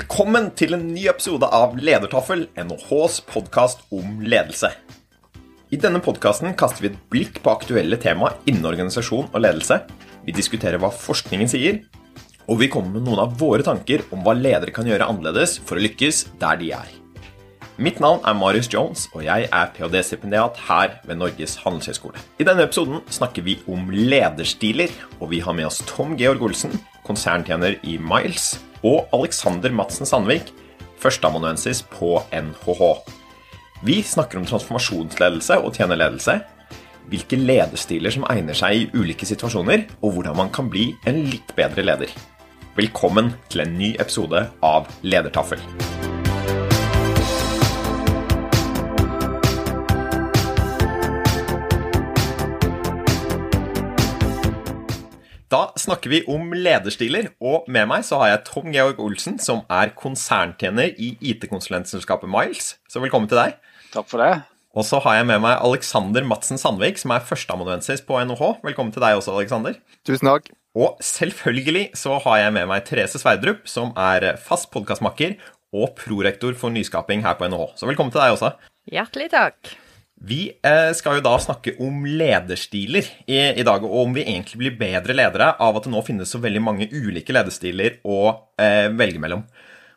Velkommen til en ny episode av Ledertaffel, NHHs podkast om ledelse. I denne podkasten kaster vi et blikk på aktuelle tema innen organisasjon og ledelse. Vi diskuterer hva forskningen sier, og vi kommer med noen av våre tanker om hva ledere kan gjøre annerledes for å lykkes der de er. Mitt navn er Marius Jones, og jeg er ph.d.-stipendiat her ved Norges handelshøyskole. I denne episoden snakker vi om lederstiler, og vi har med oss Tom Georg Olsen, konserntjener i Miles, og Alexander Madsen Sandvik, førsteamanuensis på NHH. Vi snakker om transformasjonsledelse og tjenerledelse, hvilke lederstiler som egner seg i ulike situasjoner, og hvordan man kan bli en litt bedre leder. Velkommen til en ny episode av Ledertaffel. Da snakker vi om lederstiler, og med meg så har jeg Tom Georg Olsen, som er konserntjener i IT-konsulentselskapet Miles. Så velkommen til deg. Takk for det. Og så har jeg med meg Alexander Madsen Sandvik, som er førsteamanuensis på NHH. Velkommen til deg også, Alexander. Tusen takk. Og selvfølgelig så har jeg med meg Therese Sverdrup, som er fast podkastmakker og prorektor for nyskaping her på NHH. Så velkommen til deg også. Hjertelig takk. Vi eh, skal jo da snakke om lederstiler i, i, dag, og om vi egentlig blir bedre ledere av at det nå finnes så veldig mange ulike lederstiler å eh, velge mellom.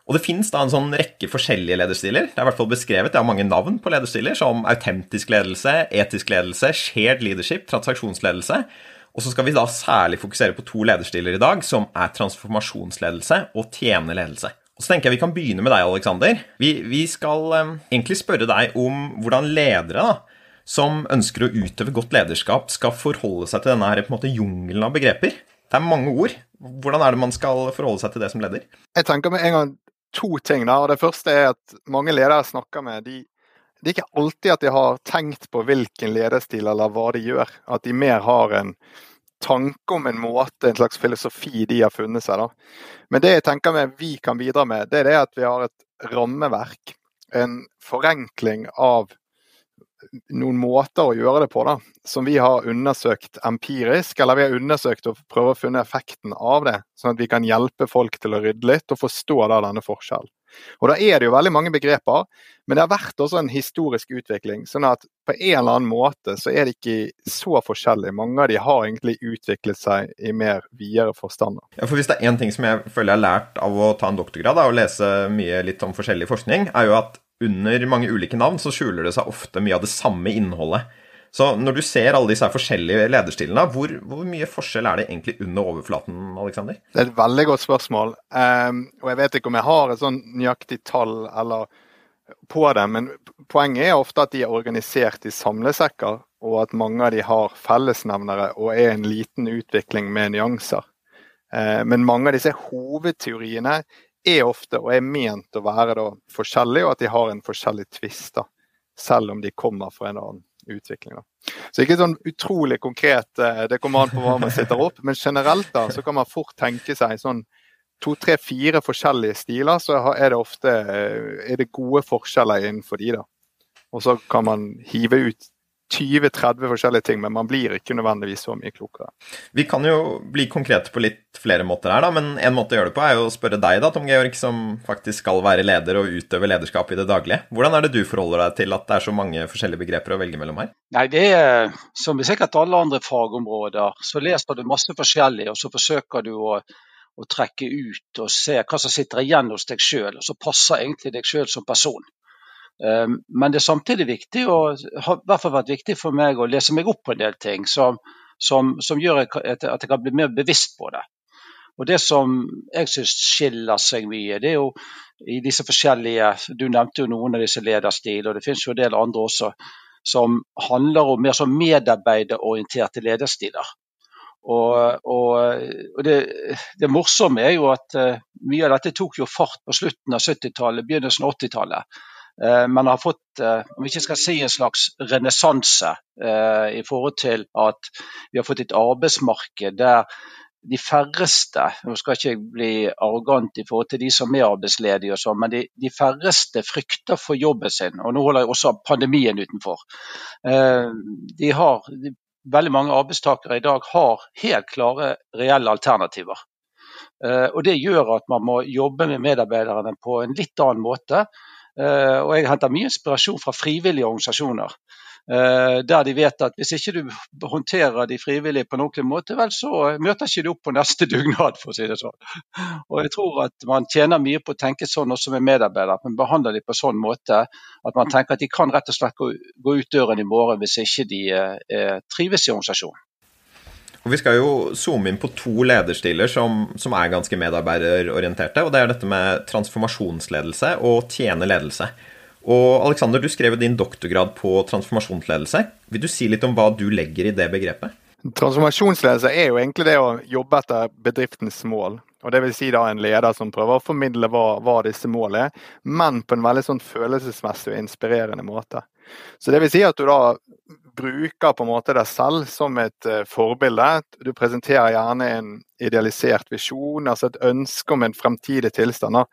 Og det finnes da en sånn rekke forskjellige lederstiler. Det er i hvert fall beskrevet, det har mange navn på lederstiler, som autentisk ledelse, etisk ledelse, shared leadership, transaksjonsledelse. Og så skal vi da særlig fokusere på to lederstiler i dag, som er transformasjonsledelse og tjenerledelse. Og så tenker jeg vi kan begynne med deg, Aleksander. Vi, vi, skal um, egentlig spørre deg om hvordan ledere da, som ønsker å utøve godt lederskap, skal forholde seg til denne her, på en måte jungelen av begreper. Det er mange ord. Hvordan er det man skal forholde seg til det som leder? Jeg tenker med en gang to ting. da, Det første er at mange ledere jeg snakker med, de, det er ikke alltid at de har tenkt på hvilken lederstil eller hva de gjør. At de mer har en tanke om en måte, en slags filosofi de har funnet seg. da. Men det jeg tenker med vi kan bidra med, det er det at vi har et rammeverk. En forenkling av noen måter å gjøre det på da, som vi har undersøkt empirisk, eller vi har undersøkt og prøver å finne effekten av det, sånn at vi kan hjelpe folk til å rydde litt og forstå da denne forskjellen. Og Da er det jo veldig mange begreper, men det har vært også en historisk utvikling. sånn at på en eller annen måte så er det ikke så forskjellig. Mange av de har egentlig utviklet seg i mer videre forstand. Ja, for Hvis det er én ting som jeg føler jeg har lært av å ta en doktorgrad og lese mye litt om forskjellig forskning, er jo at under mange ulike navn så skjuler det seg ofte mye av det samme innholdet. Så når du ser alle disse forskjellige lederstilene, hvor, hvor, mye forskjell er det egentlig under overflaten? Alexander? Det er et veldig godt spørsmål. Um, og Jeg vet ikke om jeg har et sånn nøyaktig tall eller på det, men poenget er ofte at de er organisert i samlesekker, og at mange av de har fellesnevnere og er en liten utvikling med nyanser. Uh, men mange av disse hovedteoriene er ofte og er ment å være da, forskjellige, og at de har en forskjellig tvist, selv om de kommer fra en annen utvikling. Da. Så ikke sånn utrolig konkret, eh, det kommer an på hva man sitter opp, men generelt da, så kan man fort tenke seg sånn to, tre, fire forskjellige stiler, så er det ofte eh, er det gode forskjeller innenfor de. da. Og så kan man hive ut 20-30 forskjellige ting, men man blir ikke nødvendigvis så mye klokere. Vi kan jo bli konkrete på litt flere måter her, da, men en måte å gjøre det på er jo å spørre deg, da, Tom Georg, som faktisk skal være leder og utøve lederskap i det daglige. Hvordan er det du forholder deg til at det er så mange forskjellige begreper å velge mellom her? Nei, det er som i sikkert alle andre fagområder, så leser du masse forskjellig, og så forsøker du å å trekke ut og se hva som sitter igjen hos deg sjøl, og så passer egentlig deg sjøl som person. Ehm, men det er samtidig viktig, og har i hvert fall vært viktig for meg å lese meg opp på en del ting som, som, som gjør at jeg kan bli mer bevisst på det. Og Det som jeg syns skiller seg mye, det er jo i disse forskjellige Du nevnte jo noen av disse lederstil, og det finnes jo en del andre også, som handler om mer sånn medarbeiderorienterte lederstiler. Og, og, og det, det, morsomme er jo at uh, mye av dette tok jo fart på slutten av 70-tallet, begynnelsen av 80-tallet. Uh, man har fått, uh, om vi ikke skal si en slags renessanse, i forhold til at vi har fått et arbeidsmarked der de færreste Nå skal ikke bli arrogant i forhold til de som er arbeidsledige, og sånn, men de, de, færreste frykter for jobben sin. Og nå holder jeg også pandemien utenfor. De har, de, veldig mange arbeidstakere i dag har helt klare, reelle alternativer. Eh, og Det gjør at man må jobbe med medarbeiderne på en litt annen måte. Eh, og Jeg henter mye inspirasjon fra frivillige organisasjoner. Eh, der de vet at hvis ikke du håndterer de frivillige på en ordentlig måte, vel, så møter ikke du opp på neste dugnad, for å si det sånn. Og jeg tror at man tjener mye på å tenke sånn også med medarbeidere, at man behandler dem på sånn måte at man tenker at de kan rett og slett gå, gå ut døren i morgen hvis ikke de eh, trives i organisasjonen. Og Vi skal jo zoome inn på to lederstiler som, som, er ganske medarbeiderorienterte. og Det er dette med transformasjonsledelse og tjene ledelse. Og Alexander, du skrev din doktorgrad på transformasjonsledelse. Vil du si litt om hva du legger i det begrepet? Transformasjonsledelse er jo egentlig det å jobbe etter bedriftens mål. Og det vil si da en leder som prøver å formidle hva, hva disse målene er, men på en veldig sånn følelsesmessig og inspirerende måte. Så det vil si at du da bruker på en måte deg selv som et uh, forbilde. Du presenterer gjerne en idealisert visjon, altså et ønske om en fremtidig tilstand,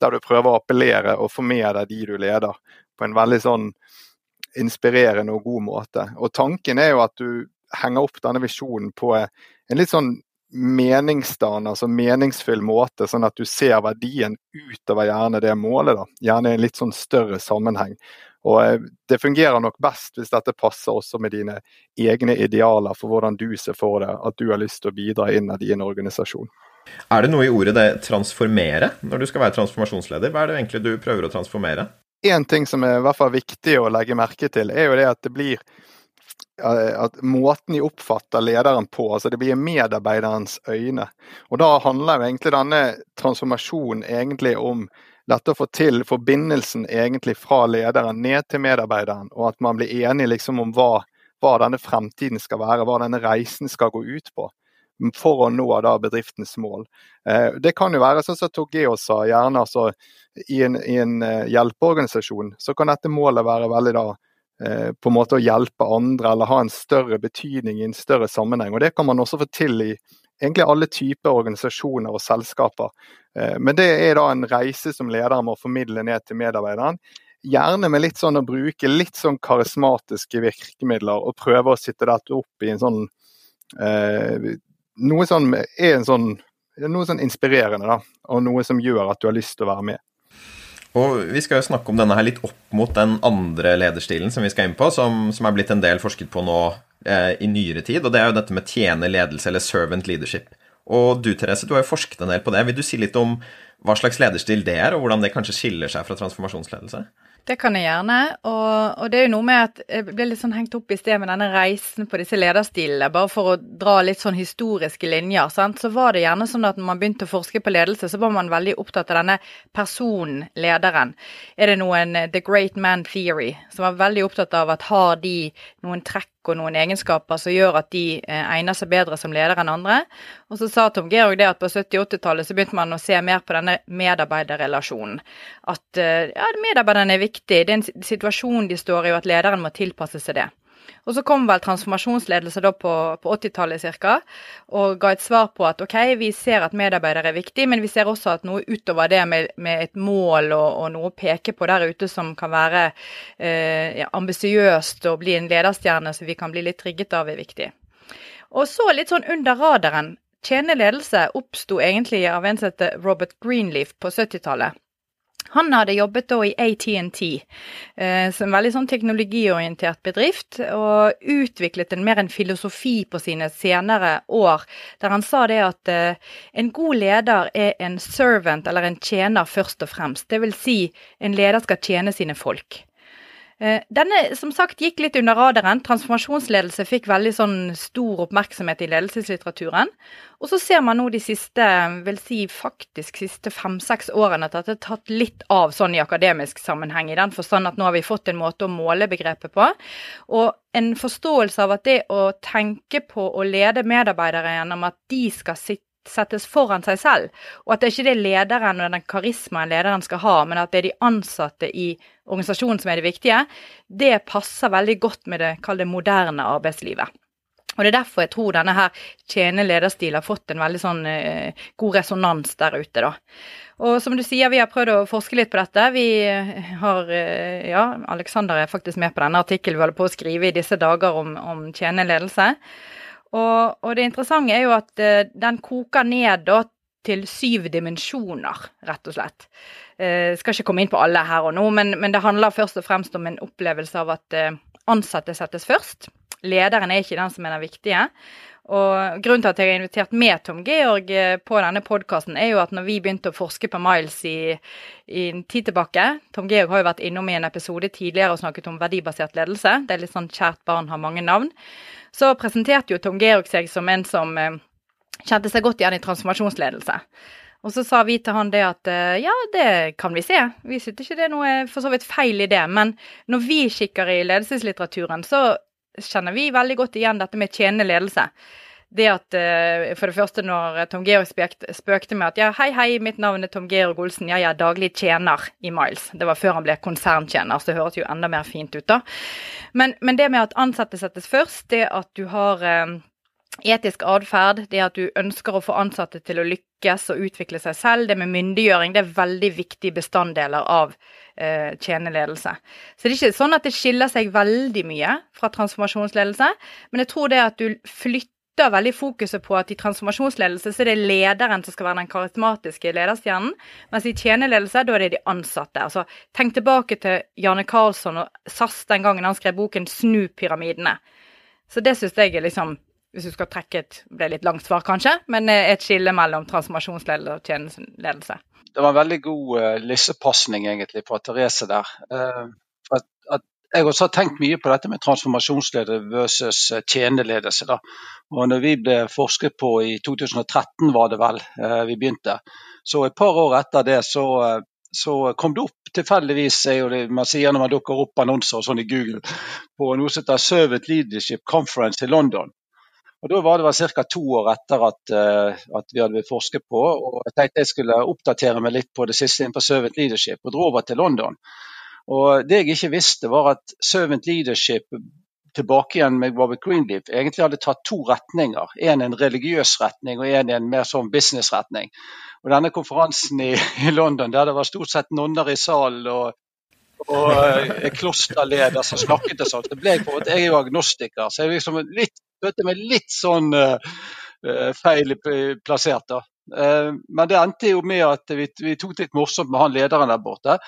der du prøver å appellere og få med deg de du leder, på en veldig sånn inspirerende og god måte. Og Tanken er jo at du henger opp denne visjonen på en litt sånn meningsdannende, altså meningsfull måte, sånn at du ser verdien utover gjerne det målet. da, Gjerne i en litt sånn større sammenheng. Og eh, Det fungerer nok best hvis dette passer også med dine egne idealer for hvordan du ser for deg at du har lyst til å bidra innad i en organisasjon. Er det noe i ordet det transformere når du skal være transformasjonsleder? Hva er det egentlig du prøver å transformere? En ting som er i hvert fall viktig å legge merke til, er jo det at det blir at måten de oppfatter lederen på, altså det blir medarbeiderens øyne. Og Da handler jo egentlig denne transformasjonen egentlig om dette å få til forbindelsen egentlig fra lederen ned til medarbeideren, og at man blir enig liksom om hva, hva, denne fremtiden skal være, hva denne reisen skal gå ut på. For å nå da bedriftens mål. Eh, det kan jo være sånn som Torgeo sa, gjerne altså, i en, i en eh, hjelpeorganisasjon så kan dette målet være veldig da eh, på en måte å hjelpe andre eller ha en større betydning i en større sammenheng. og Det kan man også få til i egentlig alle typer organisasjoner og selskaper. Eh, men det er da en reise som lederen må formidle ned til medarbeideren. Gjerne med litt sånn å bruke litt sånn karismatiske virkemidler og prøve å sitte dette opp i en sånn eh, Noe som er en sånn noe sånn inspirerende, da, og noe som gjør at du har lyst til å være med. Og Vi skal jo snakke om denne her litt opp mot den andre lederstilen som vi skal inn på, som, som er blitt en del forsket på nå eh, i nyere tid. og Det er jo dette med tjene ledelse, eller servant leadership. Og du Therese, du har jo forsket en del på det. Vil du si litt om hva slags lederstil det er, og hvordan det kanskje skiller seg fra transformasjonsledelse? Det kan jeg gjerne. Og, og, det er jo noe med at jeg ble litt sånn hengt opp i sted med denne reisen på disse lederstilene. Bare for å dra litt sånn historiske linjer. Sant? Så var det gjerne sånn at når man begynte å forske på ledelse, så var man veldig opptatt av denne personen, lederen. Er det noen The Great Man Theory, som var veldig opptatt av at har de noen trekk og noen egenskaper som gjør at de eh, egner seg bedre som leder enn andre. Og så sa Tom Georg det at på 70-80-tallet så begynte man å se mer på denne medarbeiderrelasjonen. At eh, ja, medarbeiderne er viktig, det er en situasjon de står i, og at lederen må tilpasse seg det. Og så kom vel transformasjonsledelse da på, på 80-tallet ca. og ga et svar på at OK, vi ser at medarbeidere er viktig, men vi ser også at noe utover det med, med et mål og, og, noe å peke på der ute som kan være eh, ja, ambisiøst og bli en lederstjerne som vi kan bli litt trigget av, er viktig. Og så litt sånn under radaren. Tjenende ledelse oppsto egentlig av en som heter Robert Greenleaf på 70-tallet. Han hadde jobbet da i ATNT, eh, som en veldig sånn teknologiorientert bedrift, og utviklet en mer en filosofi på sine senere år, der han sa det at eh, en god leder er en servant, eller en tjener, først og fremst. Det vil si, en leder skal tjene sine folk. Eh, denne som sagt gikk litt under radaren. Transformasjonsledelse fikk veldig sånn stor oppmerksomhet i ledelseslitteraturen. Og så ser man nå de siste vil si faktisk siste fem-seks årene at det har tatt litt av sånn i akademisk sammenheng. I den forstand at nå har vi fått en måte å måle begrepet på. Og en forståelse av at det å tenke på å lede medarbeidere gjennom at de skal sitte settes foran seg selv, og at det ikke er lederen og den karismaen lederen skal ha, men at det er de ansatte i organisasjonen som er det viktige, det passer veldig godt med det, det moderne arbeidslivet. Og Det er derfor jeg tror denne her tjene lederstil har fått en veldig sånn eh, god resonans der ute. da. Og som du sier, vi har prøvd å forske litt på dette. Vi har, eh, ja, Aleksander er faktisk med på denne artikkelen vi holder på å skrive i disse dager om, om tjene ledelse. Og, og, det interessante er jo at uh, den koker ned da, til syv dimensjoner, rett og slett. Uh, skal ikke komme inn på alle her og nå, men, men, det handler først og fremst om en opplevelse av at uh, ansatte settes først. Lederen er ikke den som er den viktige. Og Grunnen til at jeg har invitert med Tom Georg på denne podkasten, er jo at når vi begynte å forske på Miles i, i en tid tilbake Tom Georg har jo vært innom i en episode tidligere og snakket om verdibasert ledelse. Det er litt sånn kjært barn har mange navn så presenterte jo Tom Georg seg som en som eh, kjente seg godt igjen i transformasjonsledelse. Og så sa vi til han det at eh, ja, det kan vi se. Vi synes ikke det er noe for så vidt feil i det. Men når vi kikker i ledelseslitteraturen, så kjenner vi veldig godt igjen dette med tjenende ledelse det at uh, For det første, når Tom Georg spøkte, med at ja, hei, hei, mitt navn er Tom Georg Olsen, jeg er daglig tjener i Miles. Det var før han ble konserntjener, så det høres jo enda mer fint ut, da. Men, men det med at ansatte settes først, det at du har um, etisk atferd, det at du ønsker å få ansatte til å lykkes og utvikle seg selv, det med myndiggjøring, det er veldig viktige bestanddeler av eh, tjeneledelse. Så det er ikke sånn at det skiller seg veldig mye fra transformasjonsledelse, men jeg tror det at du flytter flytter veldig fokuset på at i transformasjonsledelse så er det lederen som skal være den karismatiske lederstjernen, mens i tjeneledelse da er det de ansatte. Altså, tenk tilbake til Janne Karlsson og SAS den gangen han skrev boken 'Snu pyramidene'. Så det syns jeg er liksom hvis du skal trekke et ble litt langt svar, kanskje, men et skille mellom transformasjonsledelse og tjenesteledelse. Det var en veldig god uh, lissepasning egentlig fra Therese der. Uh, jeg også har tenkt mye på dette med transformasjonsleder versus eh, tjeneledelse. Da. Og når vi ble forsket på i 2013, var det vel eh, vi begynte, så et par år etter det så, eh, så kom det opp tilfeldigvis, man sier når man dukker opp annonser og sånn i Google, på noe som heter Servant Leadership Conference i London. Og Da var det ca. to år etter at, at, vi hadde blitt forsket på. og Jeg tenkte jeg skulle oppdatere meg litt på det siste innenfor Servant Leadership, og dro over til London. Og Det jeg ikke visste, var at servant leadership tilbake igjen med Robert Greenleaf egentlig hadde tatt to retninger. En en religiøs retning og en en mer sånn businessretning. Og Denne konferansen i, i, London der det var stort sett nonner i salen og, og uh, klosterleder som snakket og sånt, det ble på at jeg er jo agnostiker, så jeg liksom litt, følte meg litt sånn uh, feil plassert. da. Uh, men det endte jo med at vi, vi tok det litt morsomt med han lederen der borte.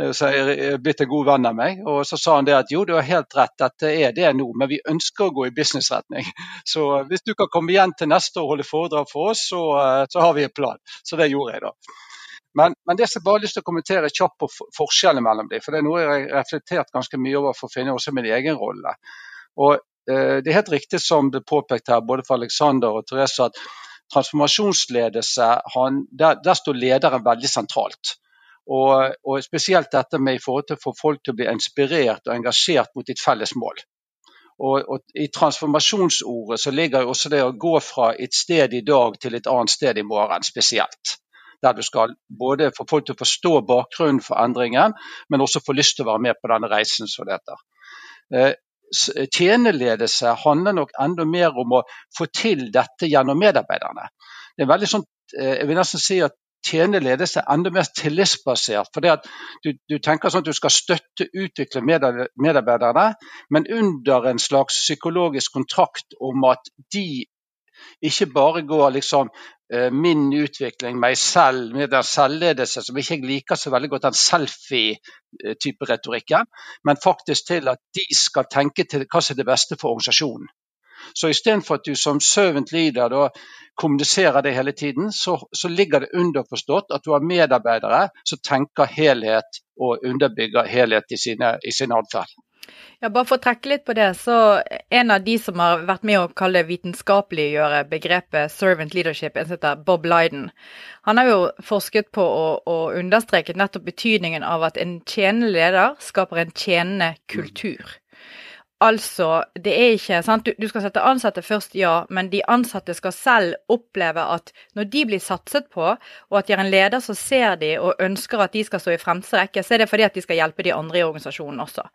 Eh, jeg er blitt en god venn av meg. Og så sa han det at jo, du har helt rett, dette er det nå, men vi ønsker å gå i businessretning. Så hvis du kan komme igjen til neste år og holde foredrag for oss, så, eh, så, har vi en plan. Så det gjorde jeg da. Men, men det som jeg bare har lyst til å kommentere kjapt på forskjellen mellom dem, for det er noe jeg har reflektert ganske mye over for å finne også min egen rolle. Og eh, Det er helt riktig som det påpekt her, både for Alexander og Therese, at transformasjonsledelse, han, der, der står lederen veldig sentralt. Og, og, spesielt dette med i forhold til å få folk til å bli inspirert og engasjert mot ditt felles mål. Og, og, I transformasjonsordet så ligger jo også det å gå fra et sted i dag til et annet sted i morgen spesielt. Der du skal både få folk til å forstå bakgrunnen for endringen, men også få lyst til å være med på denne reisen som det heter. Eh, tjeneledelse handler nok enda mer om å få til dette gjennom medarbeiderne. Det er veldig sånn, eh, jeg vil nesten si at tjene ledelse enda mer tillitsbasert. for du, du, tenker sånn at du skal støtte, utvikle medarbeiderne, men under en slags psykologisk kontrakt om at de ikke bare går liksom eh, min utvikling, meg selv, med den selvledelse, som ikke jeg liker så veldig godt, den selfie-type retorikken, men faktisk til at de skal tenke til hva som er det beste for organisasjonen. Så istedenfor at du som servant leader da kommuniserer det hele tiden, så, så ligger det underforstått at du har medarbeidere som tenker helhet og underbygger helhet i, sine, i sin atferd. Ja, bare for å trekke litt på det, så En av de som har vært med å kalle vitenskapeliggjøre begrepet 'servant leadership', en som heter Bob Lyden, han har jo forsket på å, og understreket nettopp betydningen av at en tjenende leder skaper en tjenende kultur. Altså, det er ikke sant, du, du, skal sette ansatte først, ja, men de ansatte skal selv oppleve at når de blir satset på, og at de er en leder som ser de og ønsker at de skal stå i fremste rekke, så er det fordi at de skal hjelpe de andre i organisasjonen også.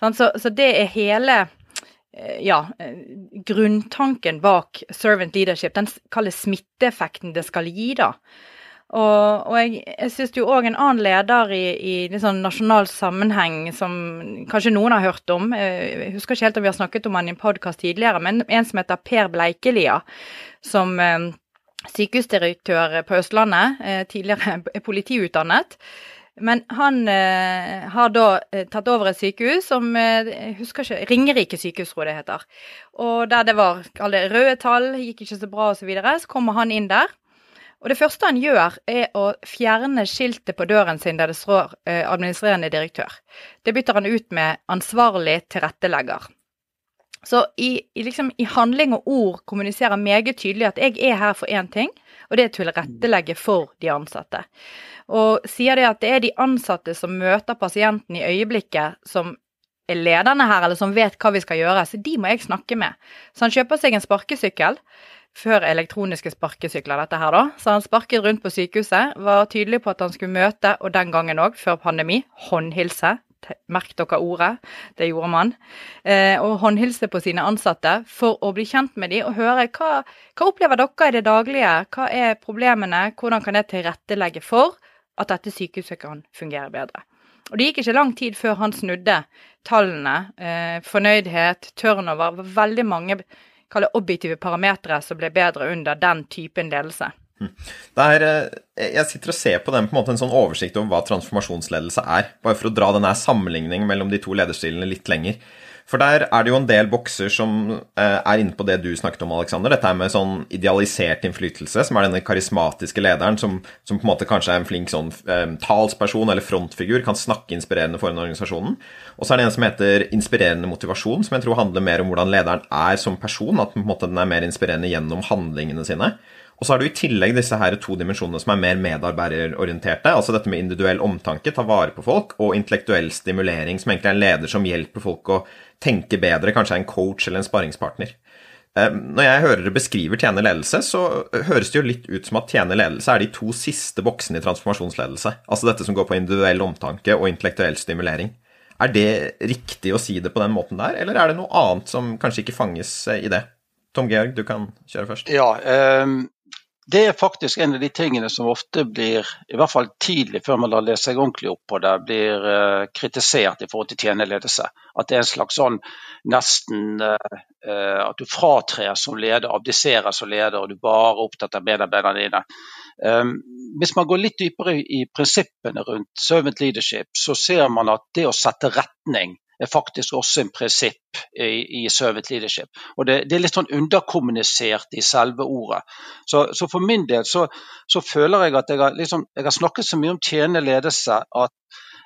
Så, så det er hele eh, ja, eh, grunntanken bak servant leadership, den kalles smitteeffekten det skal gi, da. Og, og jeg, jeg syns jo òg en annen leder i, i sånn nasjonal sammenheng som kanskje noen har hørt om, eh, jeg husker ikke helt om vi har snakket om han i en podkast tidligere, men en som heter Per Bleikelia, som eh, sykehusdirektør på Østlandet, eh, tidligere er politiutdannet. Men han eh, har da tatt over et sykehus som jeg husker ikke, Ringerike sykehus, tror jeg det heter. Og der det var alle røde tall, gikk ikke så bra osv. Så, videre, så kommer han inn der. Og Det første han gjør, er å fjerne skiltet på døren sin der det står eh, administrerende direktør. Det bytter han ut med ansvarlig tilrettelegger. Så i, i, liksom, i, handling og ord kommuniserer meget tydelig at jeg er her for én ting, og det er til tilrettelegge for de ansatte. Og sier det at det er de ansatte som møter pasienten i øyeblikket, som er lederne her, eller som vet hva vi skal gjøre, så de må jeg snakke med. Så han kjøper seg en sparkesykkel før elektroniske sparkesykler, dette her, da. Så han sparket rundt på sykehuset, var tydelig på at han skulle møte, og den gangen òg, før pandemi, håndhilse. Merk dere ordet, det gjorde man. Eh, og håndhilse på sine ansatte for å bli kjent med dem og høre hva, hva opplever dere i det daglige, hva er problemene, hvordan kan det tilrettelegge for at dette sykehuset kan fungere bedre. Og Det gikk ikke lang tid før han snudde tallene. Eh, fornøydhet, turnover, veldig mange kalle objektive parametere som ble bedre under den typen ledelse. Er, eh, jeg sitter og ser på den på en måte en sånn oversikt over hva transformasjonsledelse er, bare for å dra denne sammenligningen mellom de to lederstilene litt lenger. For der er det jo en del bokser som eh, er inne på det du snakket om, Alexander. Dette med sånn idealisert innflytelse, som er denne karismatiske lederen som, som på en måte kanskje er en flink sånn eh, talsperson eller frontfigur, kan snakke inspirerende foran organisasjonen. Og så er det en som heter inspirerende motivasjon, som jeg tror handler mer om hvordan lederen er som person. At på en måte den er mer inspirerende gjennom handlingene sine. Og så har du i tillegg disse her to dimensjonene som er mer medarbeiderorienterte. Altså dette med individuell omtanke, ta vare på folk, og intellektuell stimulering, som egentlig er en leder som hjelper folk å tenke bedre, kanskje er en coach eller en sparringspartner. Eh, når jeg hører dere beskriver tjene ledelse, så høres det jo litt ut som at tjene ledelse er de to siste boksene i transformasjonsledelse. Altså dette som går på individuell omtanke og intellektuell stimulering. Er det riktig å si det på den måten der, eller er det noe annet som kanskje ikke fanges i det? Tom Georg, du kan kjøre først. Ja, um, det er faktisk en av de tingene som ofte blir, i hvert fall tidlig før man har lest seg ordentlig opp på det, blir uh, kritisert i forhold til tjeneledelse. At det er en slags sånn nesten uh, at du fratrer som leder, abdiserer som leder, og du bare er opptatt av medarbeiderne dine. Um, hvis man går litt dypere i prinsippene rundt servant leadership, så ser man at det å sette retning er faktisk også en prinsipp i, i servant leadership. Og det, det, er litt sånn underkommunisert i selve ordet. Så, så for min del så, så, føler jeg at jeg har, liksom, jeg har snakket så mye om tjenende ledelse at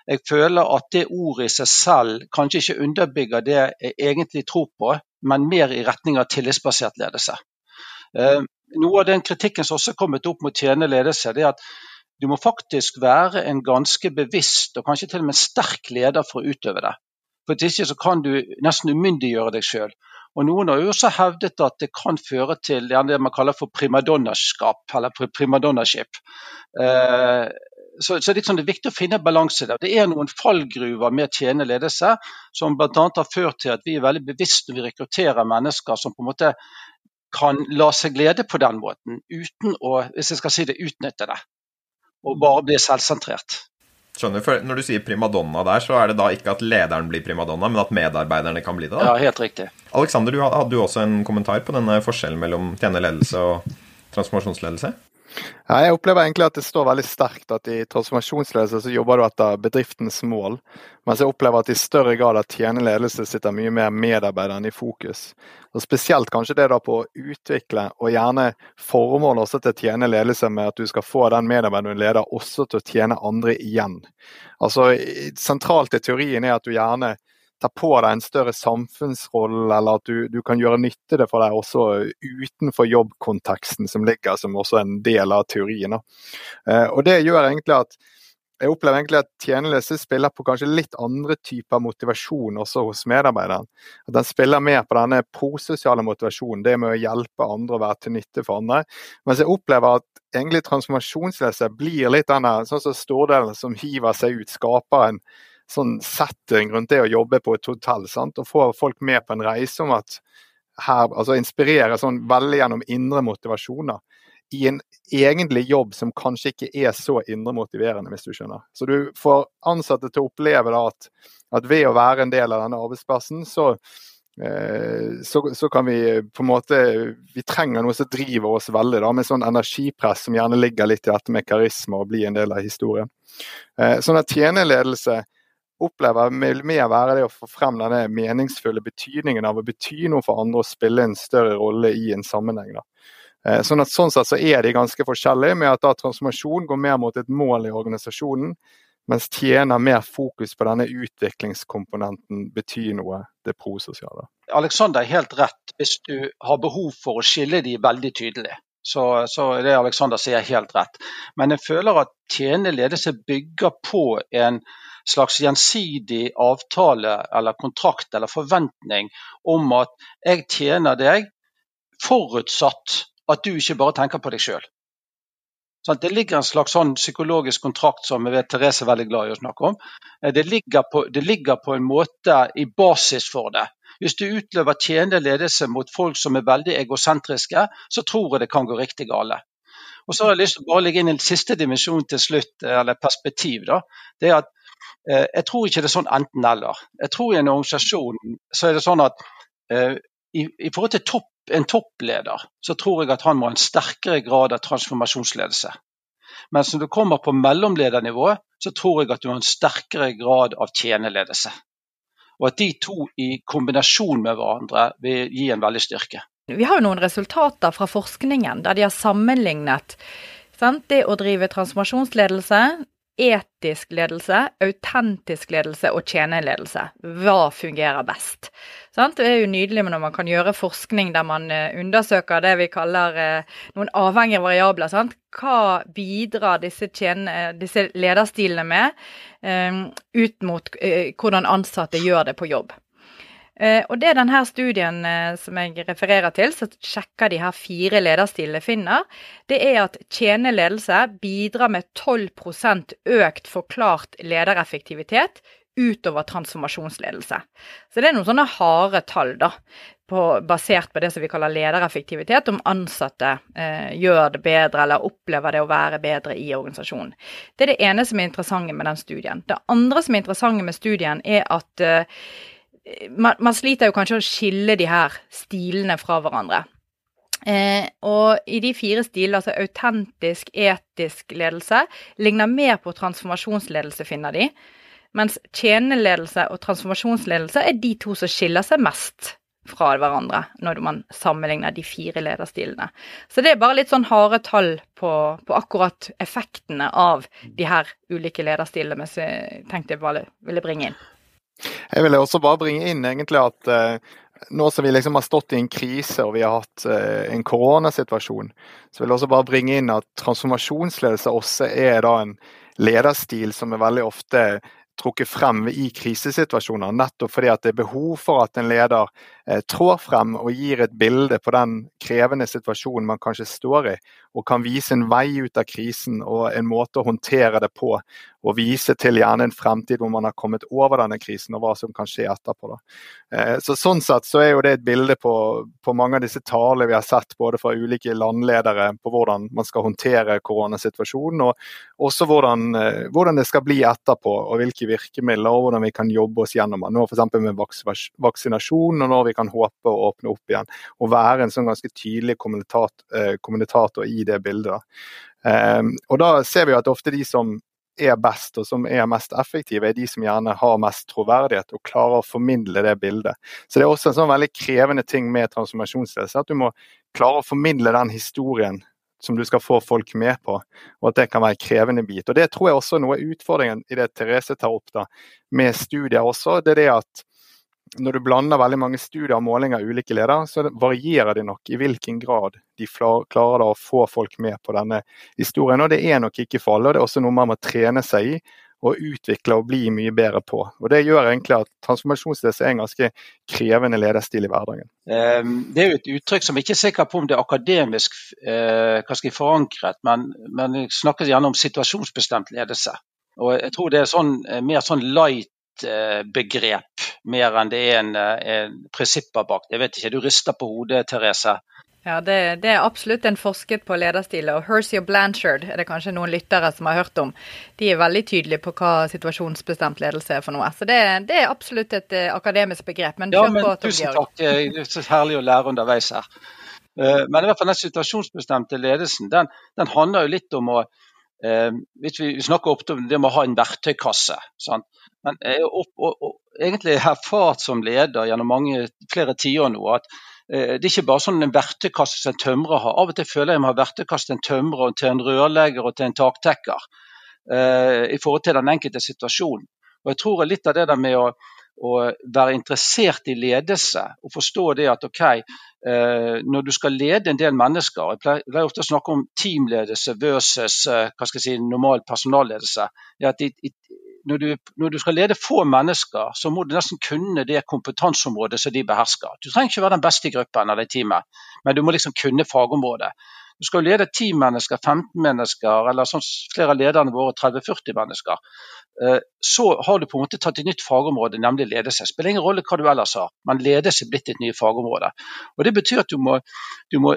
jeg føler at det ordet i seg selv kanskje ikke underbygger det jeg egentlig tror på, men mer i retning av tillitsbasert ledelse. Eh, noe av den kritikken som også er kommet opp mot tjenende ledelse, det er at du må faktisk være en ganske bevisst og kanskje til og med sterk leder for å utøve det. For Hvis ikke så kan du nesten umyndiggjøre deg sjøl. Og Noen har jo også hevdet at det kan føre til det man kaller for primadonnaskap, eller primadonnaship. Eh, så, så er det er viktig å finne balanse der. Det er noen fallgruver med tjenende ledelse som bl.a. har ført til at vi er veldig bevisst når vi rekrutterer mennesker som på en måte kan la seg glede på den måten, uten å hvis jeg skal si det, utnytte det. Og bare bli selvsentrert. Skjønner, for Når du sier primadonna der, så er det da ikke at lederen blir primadonna, men at medarbeiderne kan bli det? da? Ja, helt riktig. Alexander, du hadde du også en kommentar på denne forskjellen mellom tjenerledelse og transformasjonsledelse? Ja, jeg opplever egentlig at det står veldig sterkt at i transformasjonsledelse så jobber du etter bedriftens mål, mens jeg opplever at i større grad at tjenende ledelse sitter mye mer medarbeideren i fokus. Og Spesielt kanskje det da på å utvikle, og gjerne formål også til å tjene ledelse med at du skal få den medarbeideren du leder også til å tjene andre igjen. Altså Sentralt i teorien er at du gjerne ta på deg en større samfunnsrolle, eller at du, du, kan gjøre nytte det for deg også utenfor jobbkonteksten som ligger som også en del av teorien. Eh, og Det gjør egentlig at jeg opplever egentlig at tjeneløse spiller på kanskje litt andre typer motivasjon også hos medarbeideren. At Den spiller mer på denne prososiale motivasjonen, det med å hjelpe andre og være til nytte for andre. Mens jeg opplever at egentlig transformasjonsløse blir litt denne sånn som stordelen som hiver seg ut, skaper en sånn setting rundt det å jobbe på et hotell. Sant? Og få folk med på en reise om at her, altså inspirere sånn veldig gjennom indre motivasjoner. I en egentlig jobb som kanskje ikke er så indre motiverende, hvis du skjønner. Så du får ansatte til å oppleve at, at, ved å være en del av denne arbeidsplassen, så, eh, så, så, kan vi på en måte Vi trenger noe som driver oss veldig, da, med sånn energipress som gjerne ligger litt i dette med karisma og blir en del av historien. Eh, sånn at tjeneledelse opplever vil mer være det å få frem denne meningsfulle betydningen av å bety noe for andre og spille en større rolle i en sammenheng. Da. Eh, sånn, at, sånn sett så er de ganske forskjellige, med at da transformasjon går mer mot et mål i organisasjonen, mens tjener mer fokus på denne utviklingskomponenten betyr noe, det prososiale. Alexander er helt rett hvis du har behov for å skille de veldig tydelig. Så, så det Alexander sier helt rett. Men jeg føler at tjenende ledelse bygger på en slags gjensidig avtale eller kontrakt eller forventning om at jeg tjener deg forutsatt at du ikke bare tenker på deg sjøl. Det ligger en slags sånn psykologisk kontrakt som jeg vet Therese er veldig glad i å snakke om. Eh, det ligger, på, det ligger på en måte i basis for det. Hvis du utløver tjenende ledelse mot folk som er veldig egosentriske, så tror jeg det kan gå riktig gale. Og så har jeg lyst til å bare legge inn en siste dimensjon til slutt, eh, eller perspektiv. da. Det er at jeg tror ikke det er sånn enten-eller. Jeg tror i en organisasjon så er det sånn at eh, i, i forhold til topp, en toppleder, så tror jeg at han må ha en sterkere grad av transformasjonsledelse. Mens når du kommer på mellomledernivå, så tror jeg at du har en sterkere grad av tjeneledelse. Og at de to i kombinasjon med hverandre vil gi en veldig styrke. Vi har jo noen resultater fra forskningen der de har sammenlignet sant? det å drive transformasjonsledelse etisk ledelse, autentisk ledelse og tjeneledelse. Hva fungerer best? Det er jo nydelig når man kan gjøre forskning der man eh, undersøker det vi kaller eh, noen avhengige variabler. Sant? Hva bidrar disse, tjener, disse lederstilene med ut mot hvordan ansatte gjør det på jobb? Eh, og det denne studien eh, som jeg refererer til, som sjekker de her fire lederstilene finner, det er at tjeneledelse bidrar med 12% økt forklart ledereffektivitet utover transformasjonsledelse. Så det er noen sånne harde tall, da, på, basert på det som vi kaller ledereffektivitet, om ansatte eh, gjør det bedre eller opplever det å være bedre i organisasjonen. Det er det ene som er interessant med den studien. Det andre som er interessant med studien, er at eh, man, man, sliter jo kanskje å skille de her stilene fra hverandre. Eh, og i de fire stilene, altså autentisk, etisk ledelse, ligner mer på transformasjonsledelse, finner de. Mens tjeneledelse og transformasjonsledelse er de to som skiller seg mest fra hverandre når man sammenligner de fire lederstilene. Så det er bare litt sånn harde tall på, på akkurat effektene av de her ulike lederstilene som jeg tenkte jeg bare ville bringe inn. Jeg ville også bare bringe inn egentlig at eh, nå som vi liksom har stått i en krise og vi har hatt eh, en koronasituasjon, så vil jeg også bare bringe inn at transformasjonsledelse også er da en lederstil som er veldig ofte trukket frem i krisesituasjoner, nettopp fordi at det er behov for at en leder eh, trår frem og gir et bilde på den krevende situasjonen man kanskje står i, og kan vise en vei ut av krisen og en måte å håndtere det på. Og vise til gjerne en fremtid hvor man har kommet over denne krisen og hva som kan skje etterpå. Da. så Sånn sett så er jo det et bilde på, på mange av disse talene vi har sett både fra ulike landledere på hvordan man skal håndtere koronasituasjonen, og også hvordan, eh, hvordan det skal bli etterpå og hvilke virkemidler og hvordan vi kan jobbe oss gjennom det. Nå f.eks. med vaksinasjon og når vi kan håpe å åpne opp igjen. Og være en sånn ganske tydelig kommentator, eh, i det bildet. Um, og da ser vi at ofte de som er best og som er mest effektive, er de som gjerne har mest troverdighet og klarer å formidle det bildet. Så Det er også en sånn veldig krevende ting med transformasjonsledelse, at du må klare å formidle den historien som du skal få folk med på, og at det kan være en krevende bit. Og Det tror jeg også er noe av utfordringen i det Therese tar opp da, med studier også. det er det at når du blander veldig mange studier og målinger av ulike ledere, så varierer det nok i hvilken grad de klarer å få folk med på denne historien. Og det er nok ikke for alle, og det er også noe man må trene seg i og utvikle og bli mye bedre på. Og Det gjør egentlig at transformasjonsledelse er en ganske krevende lederstil i hverdagen. Ehm, det er jo et uttrykk som jeg ikke er sikker på om det er akademisk eh, forankret, men, men jeg snakker gjerne om situasjonsbestemt ledelse. Og Jeg tror det er sånn, eh, mer sånn light begrep mer enn det er en, eh, en prinsipper bak. Jeg vet ikke, du rister på hodet, Therese. Ja, det, det, er absolutt en forsket på lederstil. Og Hersey og Blanchard er det kanskje noen lyttere som har hørt om. De er veldig tydelige på hva situasjonsbestemt ledelse er for noe. Så det, det er absolutt et uh, akademisk begrep. Men ja, men på, tusen takk. Det er så herlig å lære underveis her. Men i hvert fall den situasjonsbestemte ledelsen, den, den handler jo litt om å hvis Vi snakker ofte om det med å ha en verktøykasse. Sant? Men jeg har egentlig erfart som leder gjennom mange, flere tiår nå at Eh, det er ikke bare sånn en verktøykasse som en tømrer har. Av og til føler jeg meg har verktøykasse til en tømrer, til en rørlegger og til en taktekker. Eh, I forhold til den enkelte situasjonen. Og jeg tror litt av det der med å, å være interessert i ledelse og forstå det at OK, eh, når du skal lede en del mennesker Jeg pleier, ofte å snakke om teamledelse versus jeg si, normal personalledelse. at i, i, når du, når du, skal lede få mennesker, så må du nesten kunne det kompetanseområdet som de behersker. Du trenger ikke være den beste i gruppen eller i teamet, men du må liksom kunne fagområdet. Du skal jo lede 10 mennesker, 15 mennesker, eller sånn flere av lederne våre 30-40 mennesker. Eh, så har du på en måte tatt et nytt fagområde, nemlig ledelse. Det spiller ingen rolle hva du ellers har, men ledelse er blitt et nytt fagområde. Og Det betyr at du må, du må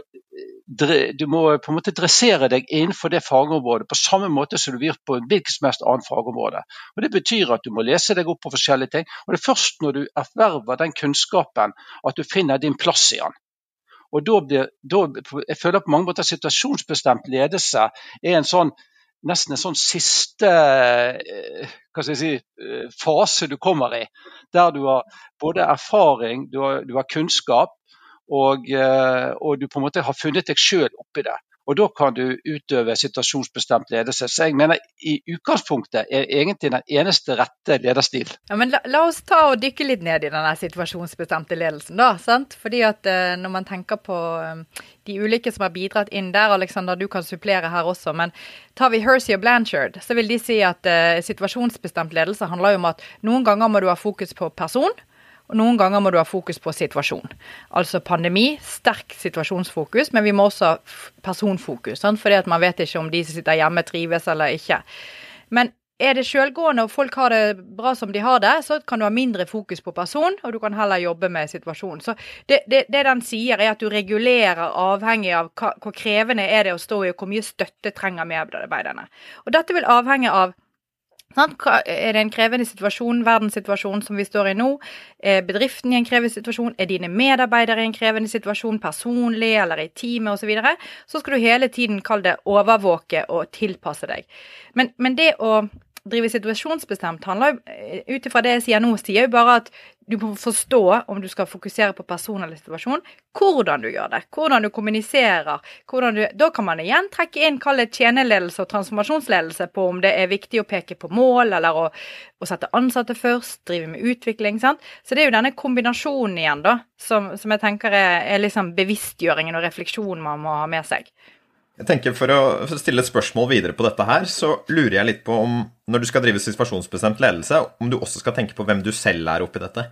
du må på en måte dressere deg innenfor det fagområdet på samme måte som du vil på hvilket som helst annet fagområde. Og Det betyr at du må lese deg opp på forskjellige ting. og Det er først når du erverver den kunnskapen at du finner din plass i den. Og da blir, da, Jeg føler på mange måter at situasjonsbestemt ledelse er en sånn nesten en sånn siste eh, si, eh, fase du kommer i. Der du har både erfaring, du har, du har kunnskap, og, eh, og, du på en måte har funnet deg sjøl oppi det. Og Da kan du utøve situasjonsbestemt ledelse. Så jeg mener i utgangspunktet er egentlig den eneste rette lederstil. Ja, men la, la oss ta og dykke litt ned i denne situasjonsbestemte ledelsen, da. sant? Fordi at uh, når man tenker på um, de ulike som har bidratt inn der, Alexander, du kan supplere her også, men tar vi Hersey og Blanchard, så vil de si at uh, situasjonsbestemt ledelse handler jo om at noen ganger må du ha fokus på person. Og noen ganger må du ha fokus på situasjon. Altså pandemi, sterk situasjonsfokus, men vi må også ha personfokus. Sant? Fordi at man vet ikke om de som sitter hjemme trives eller ikke. Men er det selvgående og folk har det bra som de har det, så kan du ha mindre fokus på person, og du kan heller jobbe med situasjonen. Så det, det, det den sier, er at du regulerer avhengig av hva, hvor krevende er det å stå i, og hvor mye støtte trenger medarbeiderne. Og dette vil avhenge av er det en krevende situasjon, verdenssituasjon som vi står i nå? Er bedriften i en krevende situasjon? Er dine medarbeidere i en krevende situasjon, personlig eller i teamet osv.? Så, videre? så skal du hele tiden kalle det overvåke og tilpasse deg. Men, men det å drive situasjonsbestemt handler jo, ut ifra det jeg sier nå, sier jo bare at du må forstå om du skal fokusere på person eller situasjon, hvordan du gjør det, hvordan du kommuniserer. Hvordan du, da kan man igjen trekke inn kall det tjeneledelse og transformasjonsledelse på om det er viktig å peke på mål, eller å, å sette ansatte først, drive med utvikling. sant? Så det er jo denne kombinasjonen igjen da, som, som jeg tenker er, er liksom bevisstgjøringen og refleksjonen man må ha med seg. Jeg tenker For å stille et spørsmål videre på dette her, så lurer jeg litt på om når du skal drive situasjonsbestemt ledelse, om du også skal tenke på hvem du selv er oppi dette.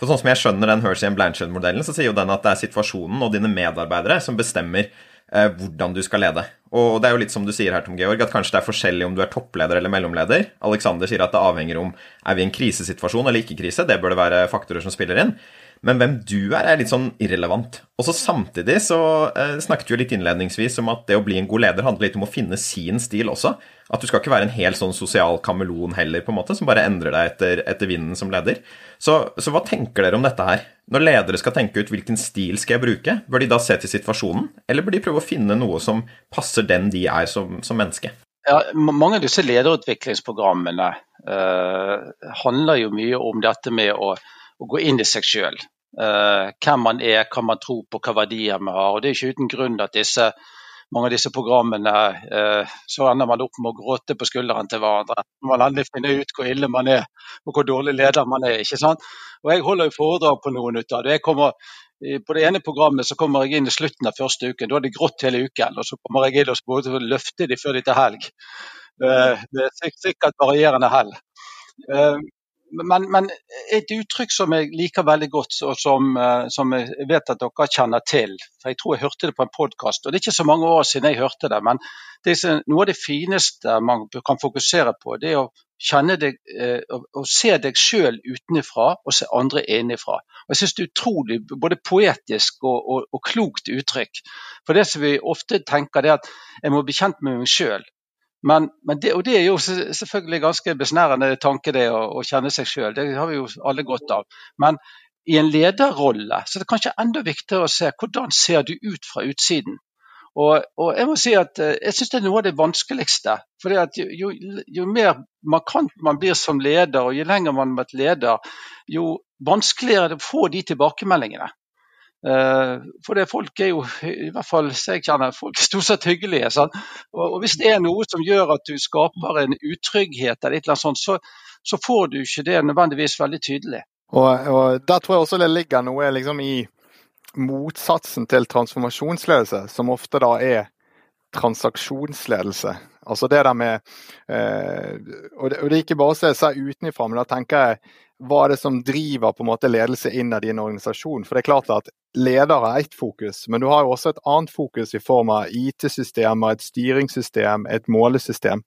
For sånn som jeg skjønner den Hershey Blanchard-modellen, så sier jo den at det er situasjonen og dine medarbeidere som bestemmer eh, hvordan du skal lede. Og det er jo litt som du sier her, Tom Georg, at kanskje det er forskjellig om du er toppleder eller mellomleder. Alexander sier at det avhenger om er vi i en krisesituasjon eller ikke krise. Det bør det være faktorer som spiller inn. Men hvem du er, er litt sånn irrelevant. Og så samtidig så eh, snakket vi jo litt innledningsvis om at det å bli en god leder handler litt om å finne sin stil også. At du skal ikke være en helt sånn sosial kameleon heller, på en måte, som bare endrer deg etter, etter vinden som leder. Så, så, hva tenker dere om dette her? Når ledere skal tenke ut hvilken stil skal jeg bruke, bør de da se til situasjonen, eller bør de prøve å finne noe som passer den de er som, som menneske? Ja, mange av disse lederutviklingsprogrammene eh, handler jo mye om dette med å å gå inn i seg sjøl. Uh, hvem man er, hva man tror på, hva verdier man har. Og Det er ikke uten grunn at disse, mange av disse programmene uh, så ender man opp med å gråte på skulderen til hverandre. Man endelig finner ut hvor ille man er og hvor dårlig leder man er. ikke sant? Og Jeg holder jo foredrag på noen ut av det. Jeg kommer, på det ene programmet så kommer jeg inn i slutten av første uken. Da er det grått hele uken. og Så kommer jeg inn og løfter de før de til helg. Det er sikkert varierende hell. Men, men, et uttrykk som jeg liker veldig godt, og som, eh, som, jeg vet at dere kjenner til for Jeg tror jeg hørte det på en podkast, og det er ikke så mange år siden jeg hørte det. Men det er noe av det fineste man kan fokusere på, det er å kjenne deg eh, og se deg sjøl utenfra og se andre innenfra. Og jeg synes det er utrolig både poetisk og, og, og klokt uttrykk. For det som vi ofte tenker, det er at jeg må bli kjent med meg sjøl. Men, men det, og det er jo selvfølgelig ganske besnærende tanke, det å, å kjenne seg sjøl. Det har vi jo alle godt av. Men i en lederrolle så er det kanskje enda viktigere å se hvordan ser du ut fra utsiden. Og, og jeg må si at eh, jeg syns det er noe av det vanskeligste. For jo, jo, mer markant man blir som leder, og jo lenger man har vært leder, jo vanskeligere er det å få de tilbakemeldingene. Eh, for det folk er jo, i hvert fall jeg kjenner, folk er stort sett hyggelige. Sant? Og, Hvis det er noe som gjør at du skaper en utrygghet, eller et sånt, så, så får du ikke det nødvendigvis veldig tydelig. Og, og Der tror jeg også det ligger noe liksom i motsatsen til transformasjonsledelse, som ofte da er transaksjonsledelse. Altså det der med eh, og, det, og det er ikke bare å se seg utenfra, men da tenker jeg hva er det som driver på en måte ledelse innad i en organisasjon? For det er klart at leder har ett fokus, men du har jo også et annet fokus i form av IT-systemer, et styringssystem, et målesystem.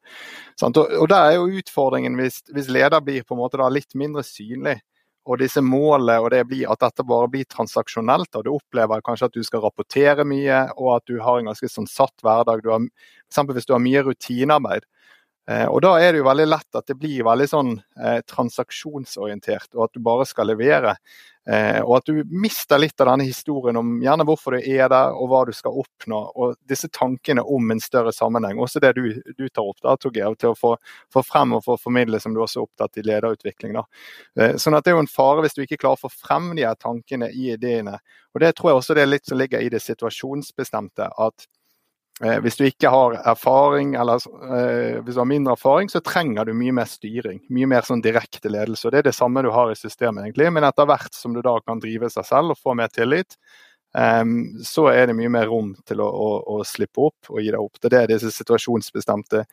Og, og der er jo utfordringen hvis, hvis leder blir på en måte litt mindre synlig. Og disse målene, og det blir at dette bare blir transaksjonelt, og du opplever kanskje at du skal rapportere mye, og at du har en ganske sånn satt hverdag. Du har, for hvis du har mye rutinearbeid, og Da er det jo veldig lett at det blir veldig sånn eh, transaksjonsorientert, og at du bare skal levere. Eh, og at du mister litt av denne historien om gjerne hvorfor du er der og hva du skal oppnå. Og disse tankene om en større sammenheng. Også det du, du tar opp da, Torgeir, til å få, få, frem og få formidle, som du også er opptatt i lederutvikling. da. Eh, sånn at Det er jo en fare hvis du ikke klarer å få frem de her tankene i ideene. Og Det tror jeg også det er litt som ligger i det situasjonsbestemte. at Eh, hvis du ikke har erfaring, eller eh, hvis du har mindre erfaring, så trenger du mye mer styring. Mye mer sånn direkte ledelse. og Det er det samme du har i systemet, egentlig. Men etter hvert som du da kan drive seg selv og få mer tillit, eh, så er det mye mer rom til å, å, å, slippe opp og gi deg opp. Det er det disse situasjonsbestemte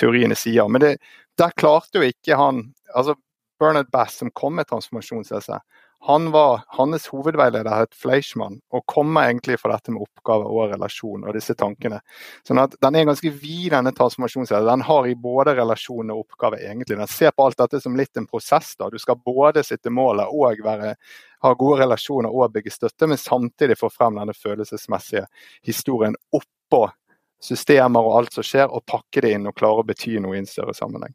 teoriene sier. Men det, der klarte jo ikke han altså Bernard Bass, som kom med transformasjonsessay, han var, Hans hovedveileder het Fleischmann, og kommer egentlig fra dette med oppgave og relasjon og disse tankene. Sånn at Den er ganske vid, denne transformasjonslederen. Den har i både relasjon og oppgave, egentlig. Den ser på alt dette som litt en prosess. da. Du skal både sitte målet og være, ha gode relasjoner og bygge støtte, men samtidig få frem denne følelsesmessige historien oppå systemer og alt som skjer, og pakke det inn og klare å bety noe i en større sammenheng.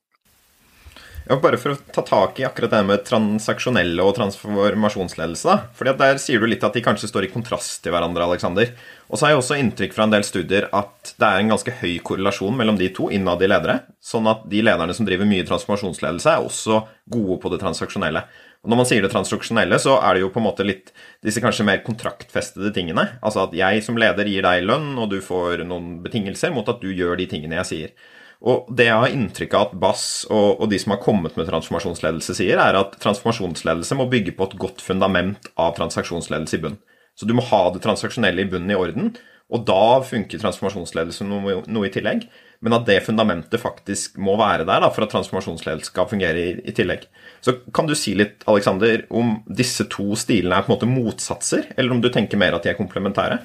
Ja, bare for å ta tak i akkurat det med transaksjonelle og transformasjonsledelse. da, fordi Der sier du litt at de kanskje står i kontrast til hverandre. Alexander. Og så har jeg også inntrykk fra en del studier at det er en ganske høy korrelasjon mellom de to innad i ledere. Sånn at de lederne som driver mye transformasjonsledelse, er også gode på det transaksjonelle. Og Når man sier det transaksjonelle, så er det jo på en måte litt disse kanskje mer kontraktfestede tingene. Altså at jeg som leder gir deg lønn, og du får noen betingelser mot at du gjør de tingene jeg sier. Og det jeg har inntrykk av at Bass og, og, de som har kommet med transformasjonsledelse, sier, er at transformasjonsledelse må bygge på et godt fundament av transaksjonsledelse i bunn. Så du må ha det transaksjonelle i bunnen i orden, og da funker transformasjonsledelse noe, noe, i tillegg. Men at det fundamentet faktisk må være der da, for at transformasjonsledelse skal fungere i, i, tillegg. Så kan du si litt, Alexander, om disse to stilene er på en måte motsatser, eller om du tenker mer at de er komplementære?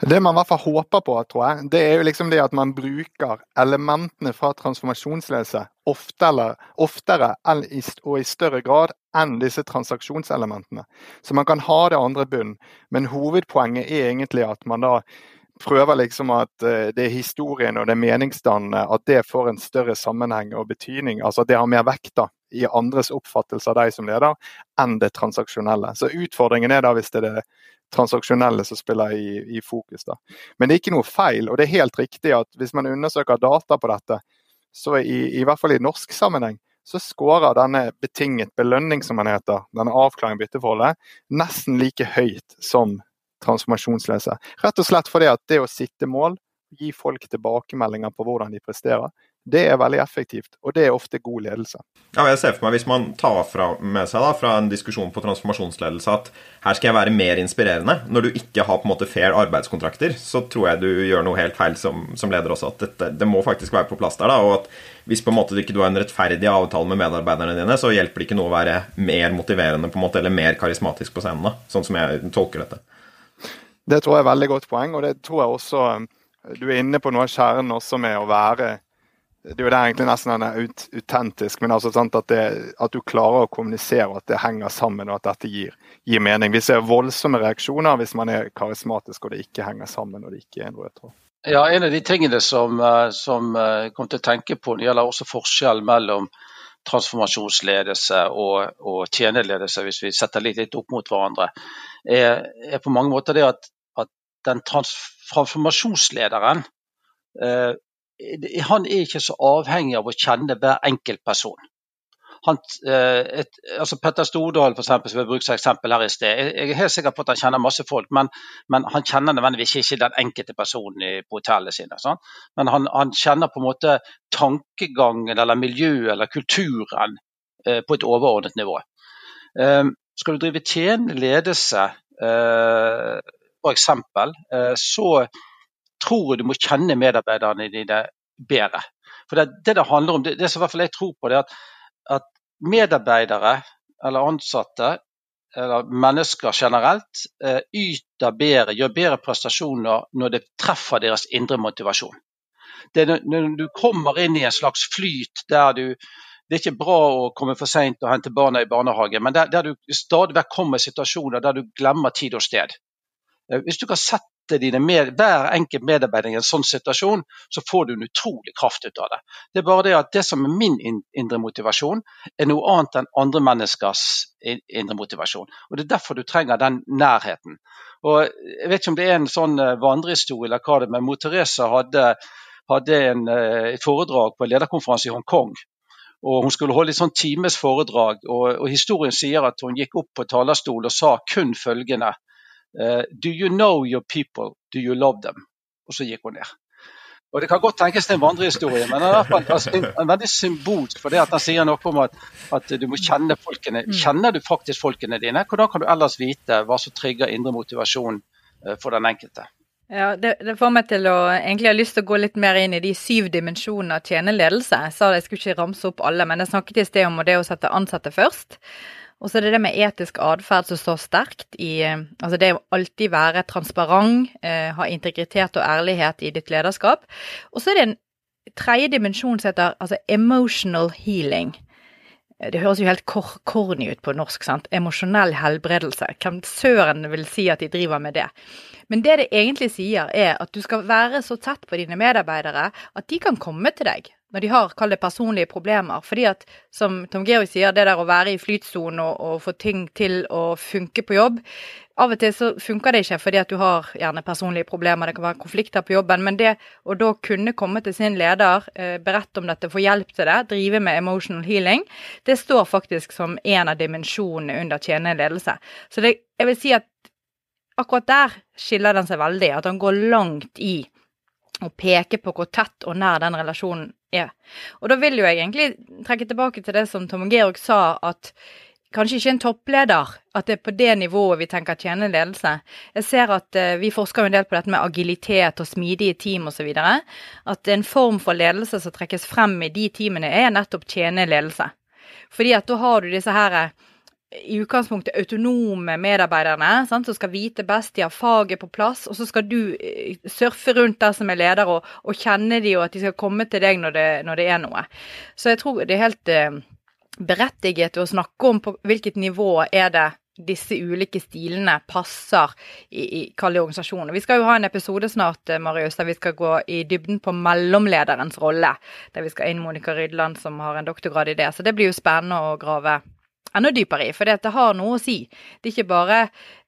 Det man i hvert fall håper på, tror jeg, det er jo liksom det at man bruker elementene fra transformasjonsledelse oftere, oftere og i større grad enn disse transaksjonselementene. Så man kan ha det andre bunn, men hovedpoenget er egentlig at man da prøver liksom at eh, det er historien og det er meningsdannende, at det får en større sammenheng og betydning. Altså at det har mer vekt da, i andres oppfattelse av deg som leder, enn det transaksjonelle. Så utfordringen er da hvis det er det transaksjonelle som spiller i, i, fokus. Da. Men det er ikke noe feil, og det er helt riktig at hvis man undersøker data på dette, så i, i hvert fall i norsk sammenheng, så skårer denne betinget belønning, som man heter, denne avklaring bytteforholdet, nesten like høyt som transformasjonsløse. Rett og slett fordi at det å sitte mål, gi folk tilbakemeldinger på hvordan de presterer, det er veldig effektivt, og det er ofte god ledelse. Ja, jeg ser for meg Hvis man tar fra, med seg da, fra en diskusjon på transformasjonsledelse at her skal jeg være mer inspirerende, når du ikke har på en måte fair arbeidskontrakter, så tror jeg du gjør noe helt feil som, som leder også. At dette, det må faktisk være på plass der. da, og at Hvis på en måte du ikke har en rettferdig avtale med medarbeiderne dine, så hjelper det ikke noe å være mer motiverende på en måte, eller mer karismatisk på scenen. da, Sånn som jeg tolker dette. Det tror jeg er veldig godt poeng, og det tror jeg også du er inne på noe av kjernen også med å være det er jo det egentlig nesten er autentisk, men altså sant, at, det, at, du klarer å kommunisere at det henger sammen og at dette gir, gir, mening. Vi ser voldsomme reaksjoner hvis man er karismatisk og det ikke henger sammen og det ikke er en rød tråd. Ja, En av de tingene som, eh, som jeg eh, kom til å tenke på, det gjelder også forskjell mellom transformasjonsledelse og, og tjenerledelse, hvis vi setter litt, litt opp mot hverandre, er, er, på mange måter det at, at den transformasjonslederen eh, han er ikke så avhengig av å kjenne hver enkelt person. Han, eh, et, altså Petter Stordal for eksempel, som jeg brukte som eksempel her i sted. Jeg er helt sikker på at han kjenner masse folk, men, men han kjenner nødvendigvis ikke den enkelte personen på hotellet sine. Sånn? Men han, han, kjenner på en måte tankegangen eller miljøet eller kulturen eh, på et overordnet nivå. Eh, skal du drive tjenende ledelse, eh, f.eks., eh, så tror jeg du må kjenne medarbeiderne dine bedre. For Det det, det handler om, det, det som i hvert fall jeg tror på, det er at, at medarbeidere eller ansatte eller mennesker generelt eh, yter bedre, gjør bedre prestasjoner når det treffer deres indre motivasjon. Det når du kommer inn i en slags flyt der du det er ikke bra å komme for seint og hente barna i barnehagen, men der, der du stadig vekk kommer i situasjoner der du glemmer tid og sted. Eh, hvis du kan de det med, hver enkelt medarbeider i en sånn situasjon, så får du en utrolig kraft ut av det. Det er bare det at det som er min indre motivasjon, er noe annet enn andre menneskers indre motivasjon. Og Det er derfor du trenger den nærheten. Og Jeg vet ikke om det er en sånn eh, vandrehistorie eller hva det er, men Mor Teresa hadde, hadde en, eh, et foredrag på en lederkonferanse i Hongkong. Og Hun skulle holde et sånn times foredrag, og, og historien sier at hun gikk opp på talerstol og sa kun følgende do you know your people? Do you love them? Og så gikk hun ned. Og Det kan godt tenkes det er en vandrehistorie, men den er, en veldig symbolsk. For det at den sier noe om at, at, du må kjenne folkene. Mm. Kjenner du faktisk folkene dine? Hvordan kan du ellers vite hva som trigger indre motivasjon uh, for den enkelte? Ja, det, det, får meg til å egentlig ha lyst til å gå litt mer inn i de syv dimensjonene av tjeneledelse. Jeg sa det, jeg skulle ikke ramse opp alle, men jeg snakket i sted om det å sette ansatte først. Og så er det det med etisk atferd som står sterkt i eh, Altså det å alltid være transparent, eh, ha integritet og ærlighet i ditt lederskap. Og så er det en tredje dimensjon som heter altså emotional healing. Det høres jo helt kor corny ut på norsk, sant. Emosjonell helbredelse. Hvem søren vil si at de driver med det? Men det det egentlig sier, er at du skal være så tett på dine medarbeidere at de kan komme til deg når de har kall det personlige problemer. Fordi at, som Tom Georg sier, det der å være i flytsonen og, og, få ting til å funke på jobb Av og til så funker det ikke fordi at du har gjerne personlige problemer, det kan være konflikter på jobben. Men det å da kunne komme til sin leder, eh, berette om dette, få hjelp til det, drive med emotional healing, det står faktisk som en av dimensjonene under tjenende ledelse. Så det, jeg vil si at akkurat der skiller den seg veldig. At han går langt i å peke på hvor tett og nær den relasjonen er. Og da vil jo jeg egentlig trekke tilbake til det som Tom Georg sa, at kanskje ikke en toppleder, at det er på det nivået vi tenker tjenende ledelse. Jeg ser at uh, vi forsker en del på dette med agilitet og smidige team osv. At en form for ledelse som trekkes frem i de teamene, er nettopp tjenende ledelse. Fordi at da har du disse her i utgangspunktet autonome medarbeiderne sant, som skal vite best, de har faget på plass, og så skal du eh, surfe rundt der som er leder og, og kjenne de, og at de skal komme til deg når det, når det er noe. Så jeg tror det er helt berettiget å snakke om på hvilket nivå er det disse ulike stilene passer i, i organisasjonen. Vi skal jo ha en episode snart eh, Marius, der vi skal gå i dybden på mellomlederens rolle. Der vi skal inn Monica Rydland, som har en doktorgrad i det. Så det blir jo spennende å grave enda dypere i, for det har noe å si. Det er ikke bare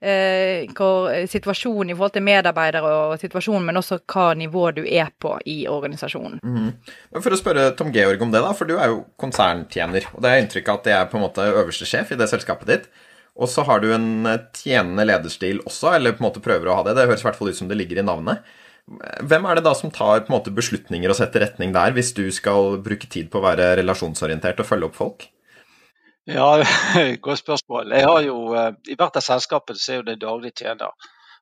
eh, situasjonen i forhold til medarbeidere og situasjonen, men også hva nivå du er på i organisasjonen. Mm. For å spørre Tom Georg om det, da, for du er jo konserntjener. Og det er inntrykk av at det er på en måte øverste sjef i det selskapet ditt. Og så har du en eh, tjenende lederstil også, eller på en måte prøver å ha det. Det høres i hvert fall ut som det ligger i navnet. Hvem er det da som tar på en måte beslutninger og setter retning der, hvis du skal bruke tid på å være relasjonsorientert og følge opp folk? Ja, Godt spørsmål. Jeg har jo, eh, I hvert av selskapene så er jo det daglig tjener.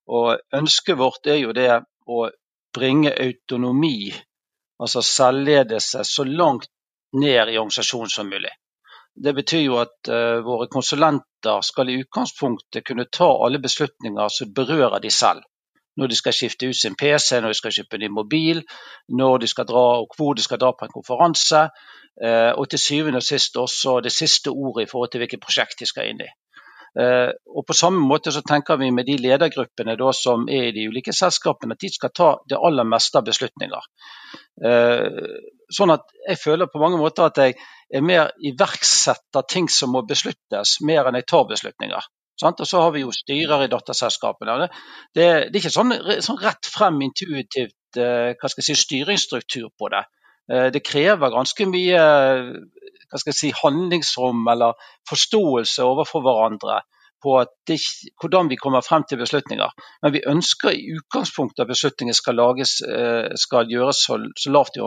Og Ønsket vårt er jo det å bringe autonomi, altså selvledelse, så langt ned i organisasjonen som mulig. Det betyr jo at uh, våre konsulenter skal i utgangspunktet kunne ta alle beslutninger som berører de selv. Når de skal skifte ut sin PC, når de skal kjøpe ny mobil, når de skal dra og hvor de skal dra på en konferanse. Eh, og til syvende og sist også det siste ordet i forhold til hvilket prosjekt de skal inn i. Eh, og På samme måte så tenker vi med de ledergruppene da, som er i de ulike selskapene, at de skal ta det aller meste av beslutninger. Eh, sånn at jeg føler på mange måter at jeg er mer iverksetter ting som må besluttes, mer enn jeg tar beslutninger. Og så har vi jo styrer i datterselskapene. Det, det, det, er ikke sånn, sånn rett frem intuitivt hva skal jeg si, styringsstruktur på det. Eh, det krever ganske mye si, handlingsrom eller forståelse overfor hverandre på det, hvordan vi kommer frem til beslutninger. Men vi ønsker i utgangspunktet at beslutninger skal, lages, eh, skal gjøres så, så lavt,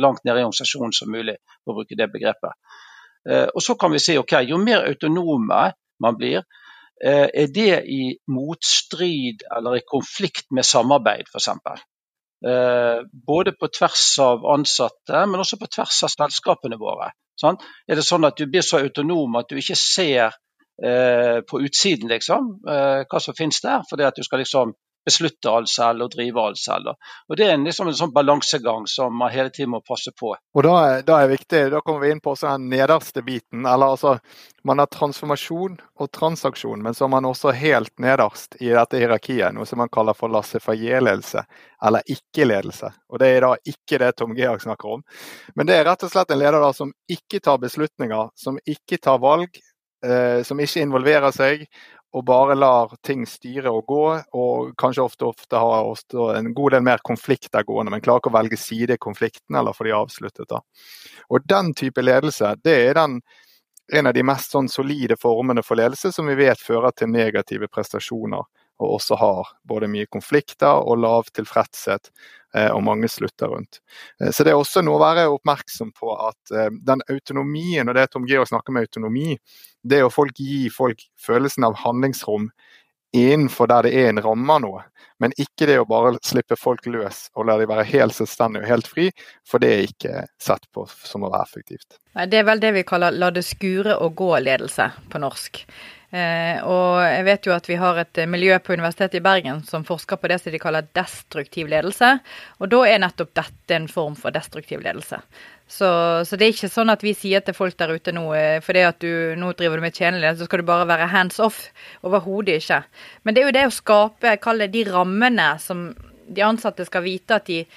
langt nede i organisasjonen som mulig, for å bruke det begrepet. Eh, og Så kan vi si ok, jo mer autonome man blir, er det i motstrid eller i konflikt med samarbeid, f.eks. Eh, både på tvers av ansatte, men også på tvers av selskapene våre. Sant? Er det sånn at du blir så autonom at du ikke ser eh, på utsiden liksom, eh, hva som finnes der, fordi at du skal liksom beslutte alt selv og drive alt selv. Og Det er en, liksom en sånn balansegang som man hele tiden må passe på. Og Da, er viktig, da kommer vi inn på den nederste biten. eller altså, Man har transformasjon og transaksjon, men så er man også helt nederst i dette hierarkiet. Noe som man kaller for laissez-faire-ledelse, eller ikke-ledelse. Og Det er da ikke det Tom Georg snakker om. Men det er rett og slett en leder da som ikke tar beslutninger, som ikke tar valg, eh, som ikke involverer seg, og bare lar ting styre og gå, og kanskje ofte, ofte har også en god del mer konflikter gående, men klarer ikke å velge side i konflikten eller få de avsluttet. da. Og Den type ledelse det er den, en av de mest sånn solide formene for ledelse som vi vet fører til negative prestasjoner og også har både mye konflikter og lav tilfredshet, eh, og mange slutter rundt. Eh, så det er også noe å være oppmerksom på at eh, den autonomien, og det Tom Georg snakker med autonomi, det er å folk gi folk følelsen av handlingsrom innenfor der det er en ramme av noe. Men ikke det å bare slippe folk løs og la de være helt selvstendige og helt fri, for det er ikke sett på som å være effektivt. Nei, Det er vel det vi kaller la det skure og gå-ledelse på norsk. Eh, og jeg vet jo at vi har et miljø på Universitetet i Bergen som forsker på det som de kaller destruktiv ledelse. Og da er nettopp dette en form for destruktiv ledelse. Så, så det er ikke sånn at vi sier til folk der ute nå eh, fordi at du nå driver du med tjenelighet, så skal du bare være hands off. Overhodet ikke. Men det er jo det å skape, kall det de rammene som de ansatte skal vite at de eh,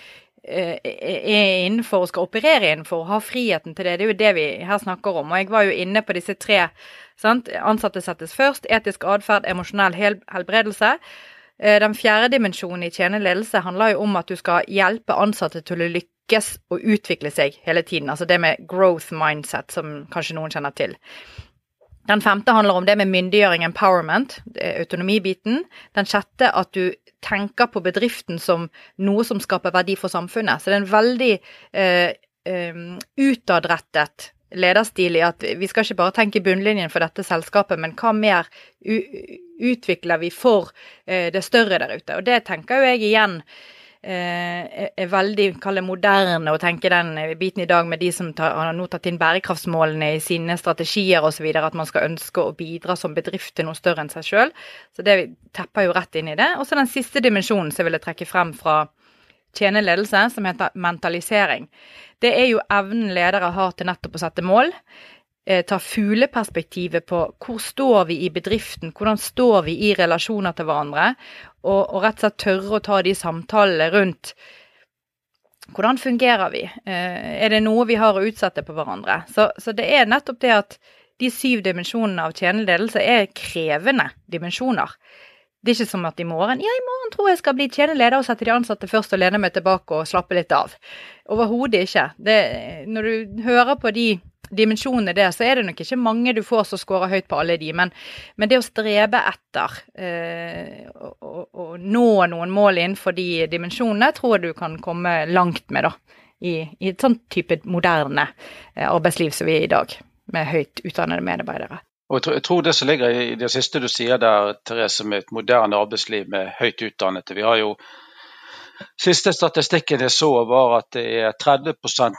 er innenfor og skal operere innenfor, og ha friheten til det. Det er jo det vi her snakker om. Og jeg var jo inne på disse tre Sant? Ansatte settes først. Etisk atferd, emosjonell helbredelse. Eh, den fjerde dimensjonen i tjeneledelse handler jo om at du skal hjelpe ansatte til å lykkes og utvikle seg hele tiden. Altså det med growth mindset, som kanskje noen kjenner til. Den femte handler om det med myndiggjøring, empowerment, autonomibiten. Den sjette at du tenker på bedriften som noe som skaper verdi for samfunnet. Så det er en veldig eh, utadrettet lederstil i at vi skal ikke bare tenke bunnlinjen for dette selskapet, men hva mer utvikler vi for eh, det større der ute. Og det tenker jo jeg igjen er veldig moderne å tenke den biten i dag med de som tar, har nå tatt inn bærekraftsmålene i sine strategier osv., at man skal ønske å bidra som bedrift til noe større enn seg sjøl. Så det tepper jo rett inn i det. Og så den siste dimensjonen som jeg ville trekke frem fra tjeneledelse, som heter mentalisering. Det er jo evnen ledere har til nettopp å sette mål. Eh, ta fugleperspektivet på hvor står vi i bedriften, hvordan står vi i relasjoner til hverandre, og, og rett og slett tørre å ta de samtalene rundt hvordan fungerer vi? Eh, er det noe vi har å utsette på hverandre? Så, så det er nettopp det at de syv dimensjonene av tjeneledelse er krevende dimensjoner. Det er ikke som at i morgen Ja, i morgen tror jeg skal bli tjeneleder og sette de ansatte først og lene meg tilbake og slappe litt av. Overhodet ikke. Det, når du hører på de dimensjonene der, så er det nok ikke mange du får som scorer høyt på alle de, men, men det å strebe etter eh, å nå noen mål innenfor de dimensjonene, tror jeg du kan komme langt med, da. I, i et sånt type moderne eh, arbeidsliv som vi er i dag, med høyt utdannede medarbeidere. Og jeg tror det som ligger i det siste du sier der, Therese, med et moderne arbeidsliv med høyt utdannede. Vi har jo Siste statistikken jeg så var at det er 30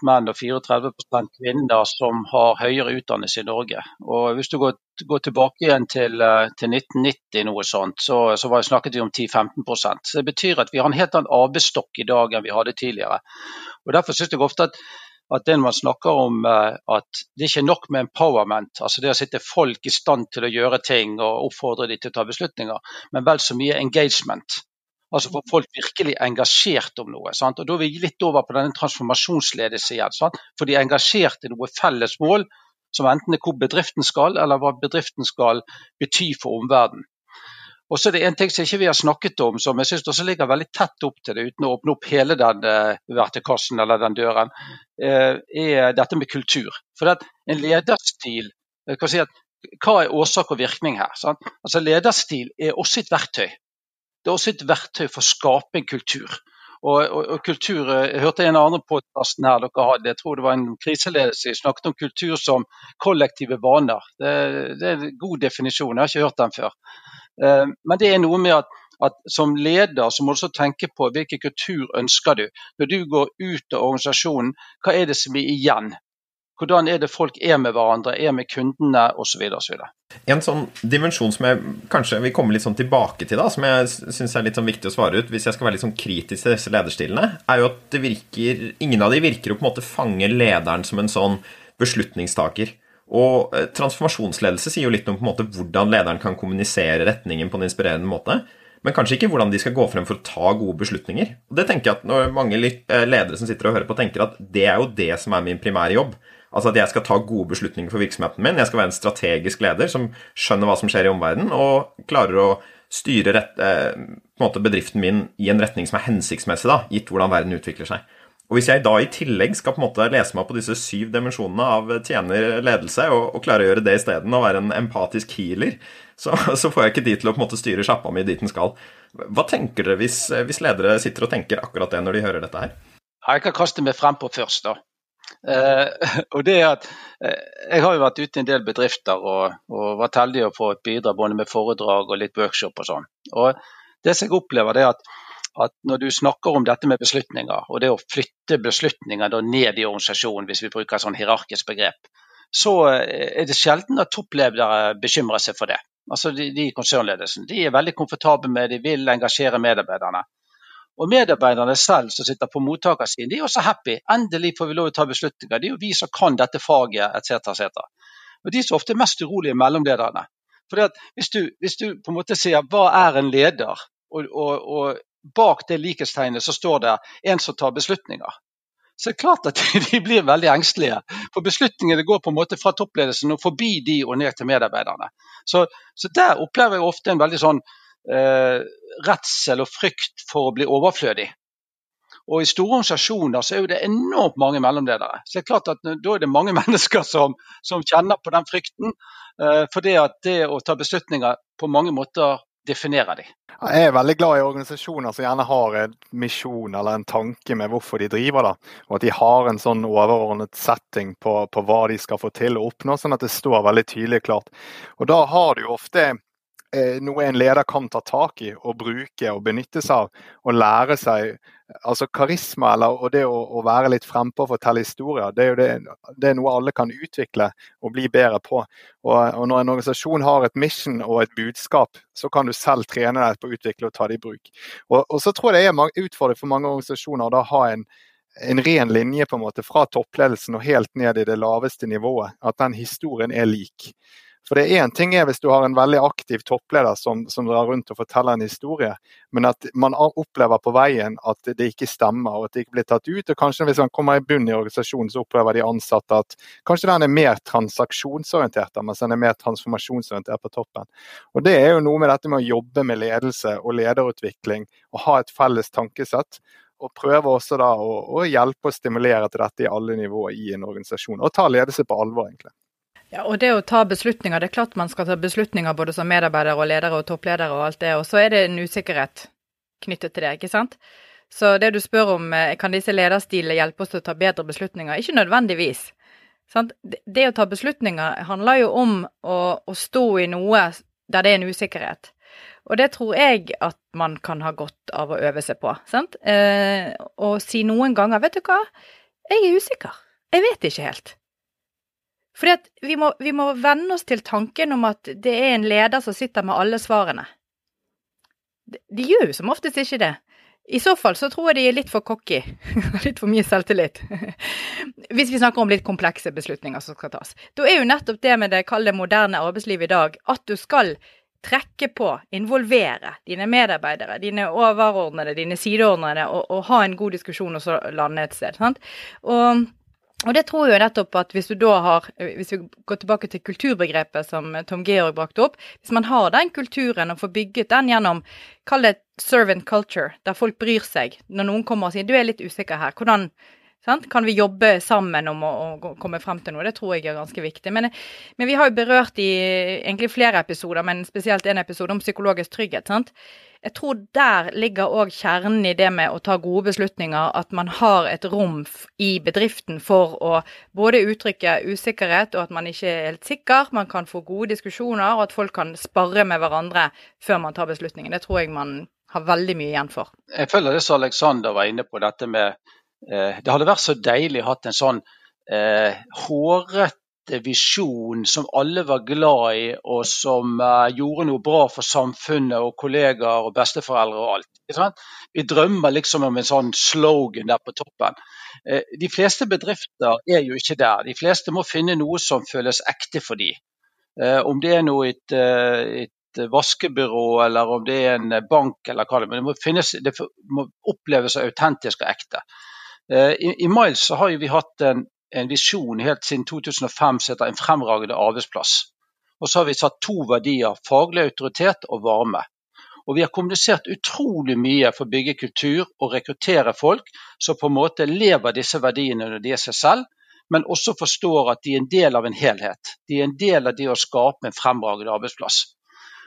menn og 34% kvinner som har høyere utdannelse i Norge. Og Hvis du går, går tilbake igjen til, eh, til 1990, noe sånt, så, så var snakket vi om 10-15 Så Det betyr at vi har en helt annen arbeidsstokk i dag enn vi hadde tidligere. Og Derfor synes jeg ofte at at det man snakker om eh, at det ikke er nok med empowerment, altså det å sitte folk i stand til å gjøre ting og oppfordre dem til å ta beslutninger, men vel så mye engagement. Altså få folk virkelig engasjert om noe. Sant? Og Da er vi litt over på denne transformasjonsledelse igjen. Sant? For de er engasjert i noe felles mål, som enten er hvor bedriften skal, eller hva bedriften skal bety for omverdenen. Og så er det en ting som ikke vi har snakket om, som jeg synes også ligger veldig tett opp til det, uten å åpne opp hele den uh, vertikassen eller den døren, uh, er dette med kultur. For en lederstil kan si at, Hva er årsak og virkning her? Sant? Altså Lederstil er også et verktøy. Det er også et verktøy for å skape en kultur. Og, og, og, kultur, eh, Jeg hørte en andre podkasten her dere hadde, jeg tror det var en kriseledelse, snakket om kultur som kollektive vaner. Det, det, er en god definisjon, jeg har ikke hørt den før. Eh, men det er noe med at, at som leder så må du også tenke på hvilken kultur ønsker du. Når du går ut av organisasjonen, hva er det som er igjen? Hvordan er det folk er med hverandre, er med kundene osv. En sånn dimensjon som jeg kanskje vil komme litt sånn tilbake til, da, som jeg syns er litt sånn viktig å svare ut, hvis jeg skal være litt sånn kritisk til disse lederstilene, er jo at virker, ingen av de virker å på en måte fange lederen som en sånn beslutningstaker. Og eh, transformasjonsledelse sier jo litt om på en måte hvordan lederen kan kommunisere retningen på en inspirerende måte, men kanskje ikke hvordan de skal gå frem for å ta gode beslutninger. Og det tenker jeg at mange eh, ledere som sitter og hører på, tenker at det er jo det som er min primære jobb. Altså at jeg skal ta gode beslutninger for virksomheten min. Jeg skal være en strategisk leder som skjønner hva som skjer i omverdenen, og klarer å styre rett, eh, bedriften min i en retning som er hensiktsmessig, da, gitt hvordan verden utvikler seg. Og Hvis jeg da i tillegg skal på en måte lese meg på disse syv dimensjonene av tjener ledelse, og, og klare å gjøre det isteden, og være en empatisk healer, så, så, får jeg ikke tid til å på en måte styre sjappa mi dit den skal. Hva tenker dere hvis, hvis, ledere sitter og tenker akkurat det når de hører dette her? Jeg kan kaste meg frem på først, da. Eh, og det er at eh, Jeg har jo vært ute i en del bedrifter og, og vært heldig å få et bidrag både med foredrag og litt workshop og sånn. Og Det som jeg opplever, er at at når du snakker om dette med beslutninger, og det å flytte beslutninger ned i organisasjonen, hvis vi bruker et sånn hierarkisk begrep, så eh, er det sjelden at toppledere bekymrer seg for det. Altså de, de konsernledelsen de er veldig komfortable med de vil engasjere medarbeiderne. Og Medarbeiderne selv som sitter på mottakersiden, de er også happy. Endelig får vi lov til å ta beslutninger. Det er jo vi som kan dette faget, etc. etc. Og De som ofte er mest urolige, er mellomlederne. Fordi hvis hvis du, på en måte sier hva er en leder, og, og, og bak det likhetstegnet så står det en som tar beslutninger. Så det er klart at de blir veldig engstelige. For beslutningene går på en måte fra toppledelsen og forbi de og ned til medarbeiderne. Så, så der opplever jeg ofte en veldig sånn eh, redsel og frykt for å bli overflødig. Og I store organisasjoner så er det enormt mange mellomledere. Så det er klart at Da er det mange mennesker som, som kjenner på den frykten. Eh, for det at det å ta beslutninger på mange måter definerer de. Jeg er veldig glad i organisasjoner som gjerne har en misjon eller en tanke med hvorfor de driver. da, Og at de har en sånn overordnet setting på, på hva de skal få til å oppnå, sånn at det står veldig tydelig klart. Og Da har du jo ofte noe en leder kan ta tak i og bruke og benytte seg av. Og lære seg altså Karisma eller, og det å, å være litt frempå og fortelle historier, det er, det, det er, noe alle kan utvikle og bli bedre på. Og, og, Når en organisasjon har et mission og et budskap, så kan du selv trene deg på å utvikle og ta det i bruk. Og, og så tror jeg det er utfordring for mange organisasjoner å ha en, en ren linje på en måte fra toppledelsen og helt ned i det laveste nivået. At den historien er lik. For det er Én ting er hvis du har en veldig aktiv toppleder som, som, drar rundt og forteller en historie, men at man opplever på veien at det ikke stemmer og at det ikke blir tatt ut. og Kanskje hvis man kommer i bunn i organisasjonen, så opplever de ansatte at kanskje den er mer transaksjonsorientert, mens den er mer transformasjonsorientert på toppen. Og Det er jo noe med dette med å jobbe med ledelse og lederutvikling og ha et felles tankesett og prøve også da å, å, hjelpe og stimulere til dette i alle nivåer i en organisasjon. Og ta ledelse på alvor, egentlig. Ja, og det å ta beslutninger, det er klart man skal ta beslutninger både som medarbeidere og ledere og toppledere og alt det, og så er det en usikkerhet knyttet til det, ikke sant. Så det du spør om, eh, kan disse lederstilene hjelpe oss til å ta bedre beslutninger? Ikke nødvendigvis. Sant? Det å ta beslutninger handler jo om å, å stå i noe der det er en usikkerhet. Og det tror jeg at man kan ha godt av å øve seg på. Sant? Eh, og si noen ganger, vet du hva, jeg er usikker. Jeg vet ikke helt. Fordi at vi må, vi må venne oss til tanken om at det er en leder som sitter med alle svarene. De, de gjør jo som oftest ikke det. I så fall så tror jeg de er litt for cocky. litt for mye selvtillit. Hvis vi snakker om litt komplekse beslutninger som skal tas. Da er jo nettopp det med det kalde moderne arbeidslivet i dag at du skal trekke på, involvere dine medarbeidere, dine overordnede, dine sideordnede, og, og ha en god diskusjon og så lande et sted. Sant? Og og det tror jeg nettopp at hvis du da har Hvis vi går tilbake til kulturbegrepet som Tom Georg brakte opp. Hvis man har den kulturen og får bygget den gjennom Kall det servant culture, der folk bryr seg. Når noen kommer og sier du er litt usikker her, hvordan sant? kan vi jobbe sammen om å, å, komme frem til noe? Det tror jeg er ganske viktig. Men, men vi har jo berørt i egentlig flere episoder, men spesielt en episode om psykologisk trygghet. sant? jeg tror der ligger òg kjernen i det med å ta gode beslutninger. At man har et rom i bedriften for å både uttrykke usikkerhet, og at man ikke er helt sikker. Man kan få gode diskusjoner, og at folk kan sparre med hverandre før man tar beslutningen. Det tror jeg man har veldig mye igjen for. Jeg føler det som Alexander var inne på, dette med Det hadde vært så deilig å ha en sånn eh, hårete visjon som alle var glad i, og som eh, gjorde noe bra for samfunnet og kollegaer og besteforeldre og alt. Vi drømmer liksom om en sånn slogan der på toppen. Eh, de fleste bedrifter er jo ikke der. De fleste må finne noe som føles ekte for dem. Uh, om det er noe et, et vaskebyrå eller om det er en bank eller hva det er. Det må, finnes, det må oppleves autentisk og ekte. I, I Miles så har vi hatt en en visjon helt siden 2005 som heter 'En fremragende arbeidsplass'. Og så har vi satt to verdier, faglig autoritet og varme. Og vi har kommunisert utrolig mye for å bygge kultur og rekruttere folk som på en måte lever disse verdiene når de er seg selv, men også forstår at de er en del av en helhet. De er en del av det å skape en fremragende arbeidsplass.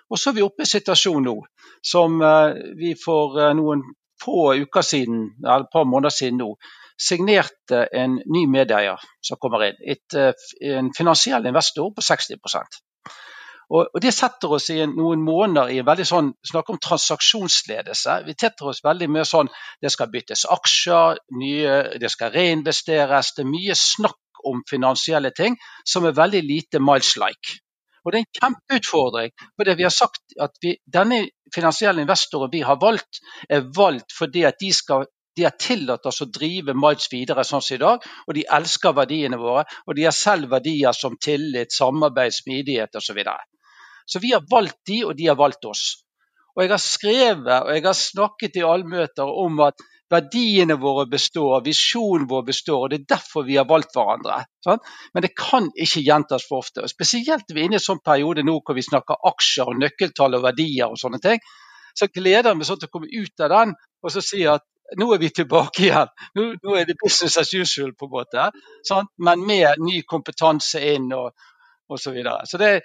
Og så er vi oppe i en situasjon nå som eh, vi for eh, noen få uker siden, eller et par måneder siden nå, signerte en ny medeier som kommer inn. Et, eh, en finansiell investor på 60 og, og Det setter oss i noen måneder i en veldig sånn, snakk om transaksjonsledelse. Vi tetter oss veldig mye sånn det skal byttes aksjer, nye, det skal reinvesteres. Det er mye snakk om finansielle ting som er veldig lite Miles-like. Og Det er en kjempeutfordring. for det vi har sagt at vi, Denne finansielle investoren vi har valgt, er valgt fordi at de skal de har tillatt oss å drive Miles videre sånn som i dag, og de elsker verdiene våre. Og de har selv verdier som tillit, samarbeid, smidighet osv. Så, videre. så vi har valgt de, og de har valgt oss. Og Jeg har skrevet og jeg har snakket i allmøter om at verdiene våre består, visjonen vår består. og Det er derfor vi har valgt hverandre. Sånn? Men det kan ikke gjentas for ofte. og Spesielt vi er inne i en sånn periode nå hvor vi snakker aksjer og nøkkeltall og verdier og sånne ting. Så gleder jeg meg sånn til å komme ut av den og så si at nå er vi tilbake igjen. Nå, nå, er det business as usual, på en måte. Sant? Men med ny kompetanse inn og og Så, videre. så det,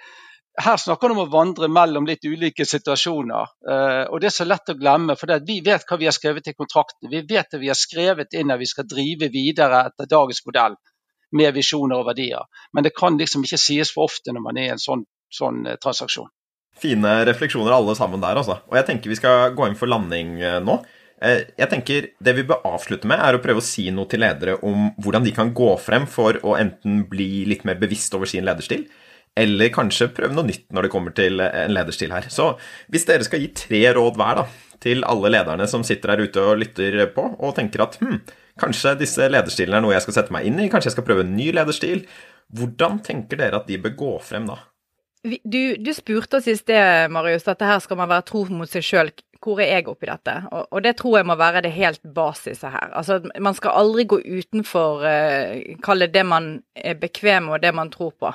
her snakker vi om å vandre mellom litt ulike situasjoner. Uh, og Det er så lett å glemme, for vi vet hva vi har skrevet i kontrakten. Vi vet at vi har skrevet inn at vi skal drive videre etter dagens modell med visjoner og verdier. Men det kan liksom ikke sies for ofte når man er i en sånn, sånn uh, transaksjon. Fine refleksjoner alle sammen der, altså. Og jeg tenker vi skal gå inn for landing eh, nå. Eh, jeg tenker Det vi bør avslutte med, er å prøve å si noe til ledere om hvordan de kan gå frem for å enten bli litt mer bevisst over sin lederstil, eller kanskje prøve noe nytt når det kommer til en lederstil her. Så hvis dere skal gi tre råd hver da, til alle lederne som sitter her ute og lytter på, og tenker at hm, kanskje disse lederstilene er noe jeg skal sette meg inn i, kanskje jeg skal prøve en ny lederstil, hvordan tenker dere at de bør gå frem da? Du, du, spurte oss i sted, Marius, at her skal man være tro mot seg sjøl. Hvor er jeg oppi dette? Og, og, det tror jeg må være det helt basiset her. Altså, man skal aldri gå utenfor uh, det man er bekvem med og det man tror på.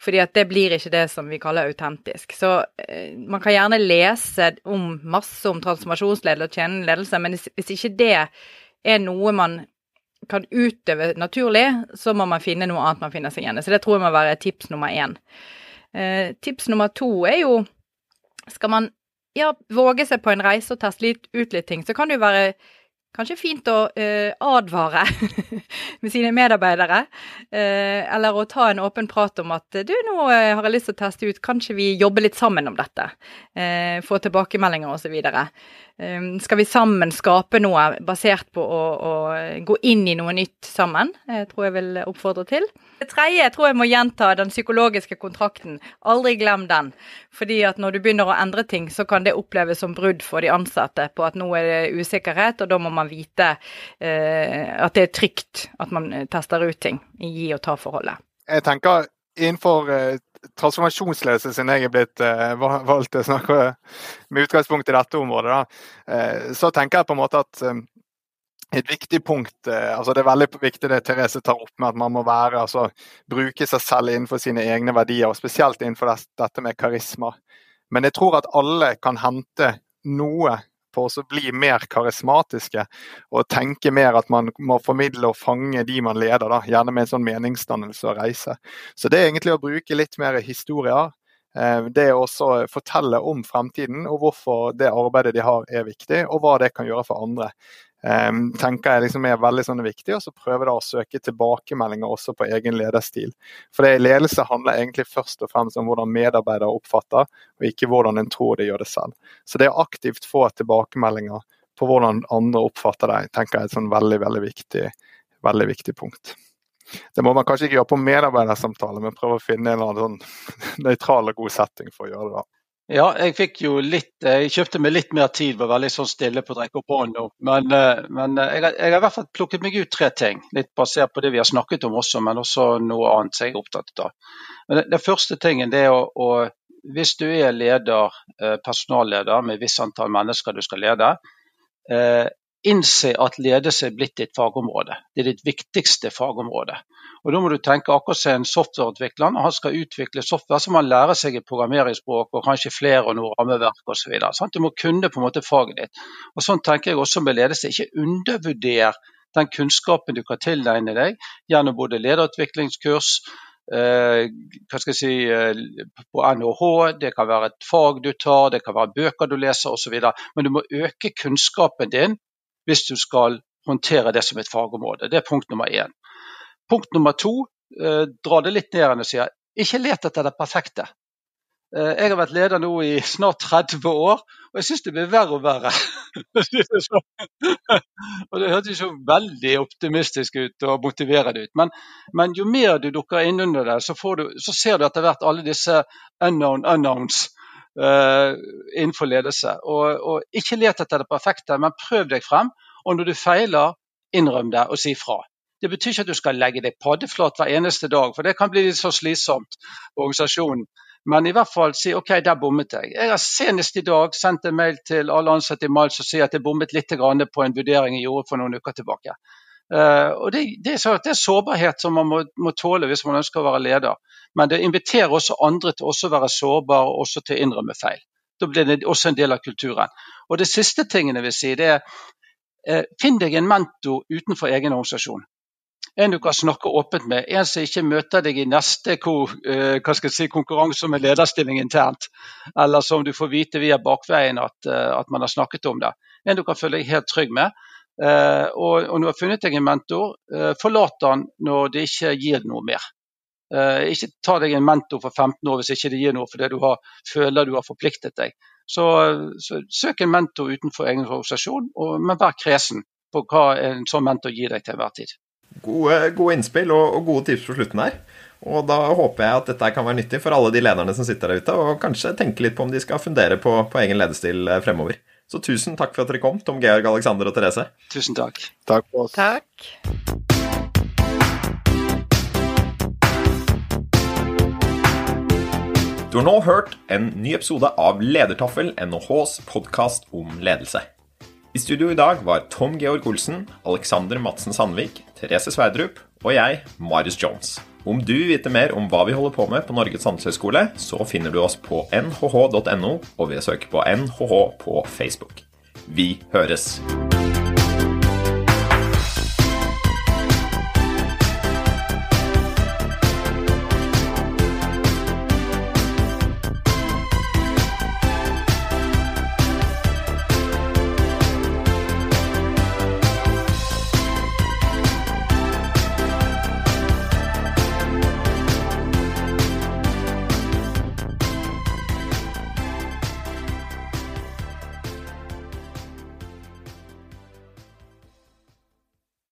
Fordi at det blir ikke det som vi kaller autentisk. Så uh, man kan gjerne lese om masse om transformasjonsledelse og tjenende ledelse, men hvis ikke det er noe man kan utøve naturlig, så må man finne noe annet man finner seg igjen i. Så det tror jeg må være tips nummer én. Uh, tips nummer to er jo Skal man ja, våge seg på en reise og teste litt, ut litt ting, så kan det jo være kanskje fint å eh, advare med sine medarbeidere. Eh, eller å ta en åpen prat om at du, nå eh, har jeg lyst til å teste ut, kanskje vi jobber litt sammen om dette. Eh, få tilbakemeldinger osv. Ehm, skal vi sammen skape noe basert på å, å, gå inn i noe nytt sammen? Jeg tror jeg vil oppfordre til. Det tredje jeg tror jeg må gjenta den psykologiske kontrakten. Aldri glem den. Fordi at når du begynner å endre ting, så kan det oppleves som brudd for de ansatte på at nå er det usikkerhet, og da må man vite eh, at det er trygt at man tester ut ting i gi og ta-forholdet. Jeg tenker innenfor eh, transformasjonsledelse siden jeg er blitt uh, valgt til å snakke med utgangspunkt i dette området, uh, så tenker jeg på en måte at um, et viktig punkt uh, altså Det er veldig viktig det Therese tar opp med at man må være, altså bruke seg selv innenfor sine egne verdier, og spesielt innenfor dette med karisma. Men jeg tror at alle kan hente noe på å bli mer karismatiske og tenke mer at man må formidle og fange de man leder, da, gjerne med en sånn meningsdannelse og reise. Så det er egentlig å bruke litt mer historier. Eh, det også fortelle om fremtiden og hvorfor det arbeidet de har er viktig, og hva det kan gjøre for andre. Tenker jeg liksom er veldig sånn viktig, og så prøve da å søke tilbakemeldinger også på egen lederstil. For det Ledelse handler egentlig først og fremst om hvordan medarbeidere oppfatter, og ikke hvordan en tror de gjør det selv. Så det å aktivt få tilbakemeldinger på hvordan andre oppfatter deg, tenker jeg er et sånn veldig, veldig viktig, veldig viktig punkt. Det må man kanskje ikke gjøre på medarbeidersamtale, men prøve å finne en eller annen sånn nøytral og god setting for å gjøre det. da. Ja, jeg fikk jo litt Jeg kjøpte meg litt mer tid, var veldig sånn stille på å drikke opp hånden. Men, eh, men eh, jeg, har, jeg, har i hvert fall plukket meg ut tre ting, litt basert på det vi har snakket om også, men også noe annet som jeg er opptatt av. Men det første tingen det er å, å Hvis du er leder, eh, personalleder med et visst antall mennesker du skal lede, innse at ledelse er blitt ditt fagområde. Det er ditt viktigste fagområde. Og Da må du tenke akkurat som en softwareutvikler. Når han skal utvikle software, så må han lære seg et programmeringsspråk og kanskje flere og noe rammeverk osv. Du må kunne på en måte faget ditt. Og Sånn tenker jeg også med ledelse. Ikke undervurder den kunnskapen du kan tilegne deg gjennom både lederutviklingskurs, eh, hva skal jeg si, eh, på NHH, det kan være et fag du tar, det kan være bøker du leser osv. Men du må øke kunnskapen din hvis du skal håndtere det som et fagområde. Det er punkt nummer én. Punkt nummer to, eh, dra det litt ned og sier ikke let etter det perfekte. Eh, jeg har vært leder nå i snart 30 år, og jeg syns det blir verre og verre. og Det hørtes så veldig optimistisk ut og motiverende ut. Men, men jo mer du dukker inn under det, så, du, så, ser du etter hvert alle disse unknown unknowns uh, innenfor ledelse. Og, og, Ikke let etter det perfekte, men prøv deg frem. Og når du feiler, innrøm det og si fra. Det betyr ikke at du skal legge deg paddeflat hver eneste dag, for det kan bli litt så slitsomt for organisasjonen. Men i hvert fall si OK, der bommet jeg. Jeg har senest i dag sendt en mail til alle ansatte i Miles og sier at jeg bommet litt på en vurdering jeg gjorde for noen uker tilbake. Uh, og det, det, er det, er sårbarhet som man må, må, tåle hvis man ønsker å være leder. Men det inviterer også andre til også å være sårbare og også til å innrømme feil. Da blir det også en del av kulturen. Og Det siste tingen jeg vil si, det er uh, finn deg en mentor utenfor egen organisasjon. En du kan snakke åpent med. En som ikke møter deg i neste uh, si, konkurranse om en lederstilling internt. Eller som du får vite via bakveien at, at man har snakket om det. En du kan føle deg helt trygg med Eh, og, og når du har funnet deg en mentor, eh, forlat han når det ikke gir noe mer. Eh, ikke ta deg en mentor for 15 år hvis ikke det gir noe fordi du har, føler du har forpliktet deg. Så, så søk en mentor utenfor egen organisasjon, og, men vær kresen på hva en sånn mentor gir deg til enhver tid. Gode, gode innspill og, og, gode tips på slutten her. Og da håper jeg at dette kan være nyttig for alle de lederne som sitter der ute, og kanskje tenke litt på om de skal fundere på, på egen ledestil eh, fremover. Så tusen takk for at dere kom, Tom Georg, Alexander og Therese. Tusen takk. Takk for oss. Takk. Du har nå hørt en ny episode av Ledertaffel, NHHs podkast om ledelse. I studio i dag var Tom Georg Olsen, Alexander Madsen Sandvik, Therese Sverdrup og jeg, Marius Jones. Om du vil vite mer om hva vi holder på med på Norges handelshøyskole, så finner du oss på nhh.no og ved å søke på NHH på Facebook. Vi høres!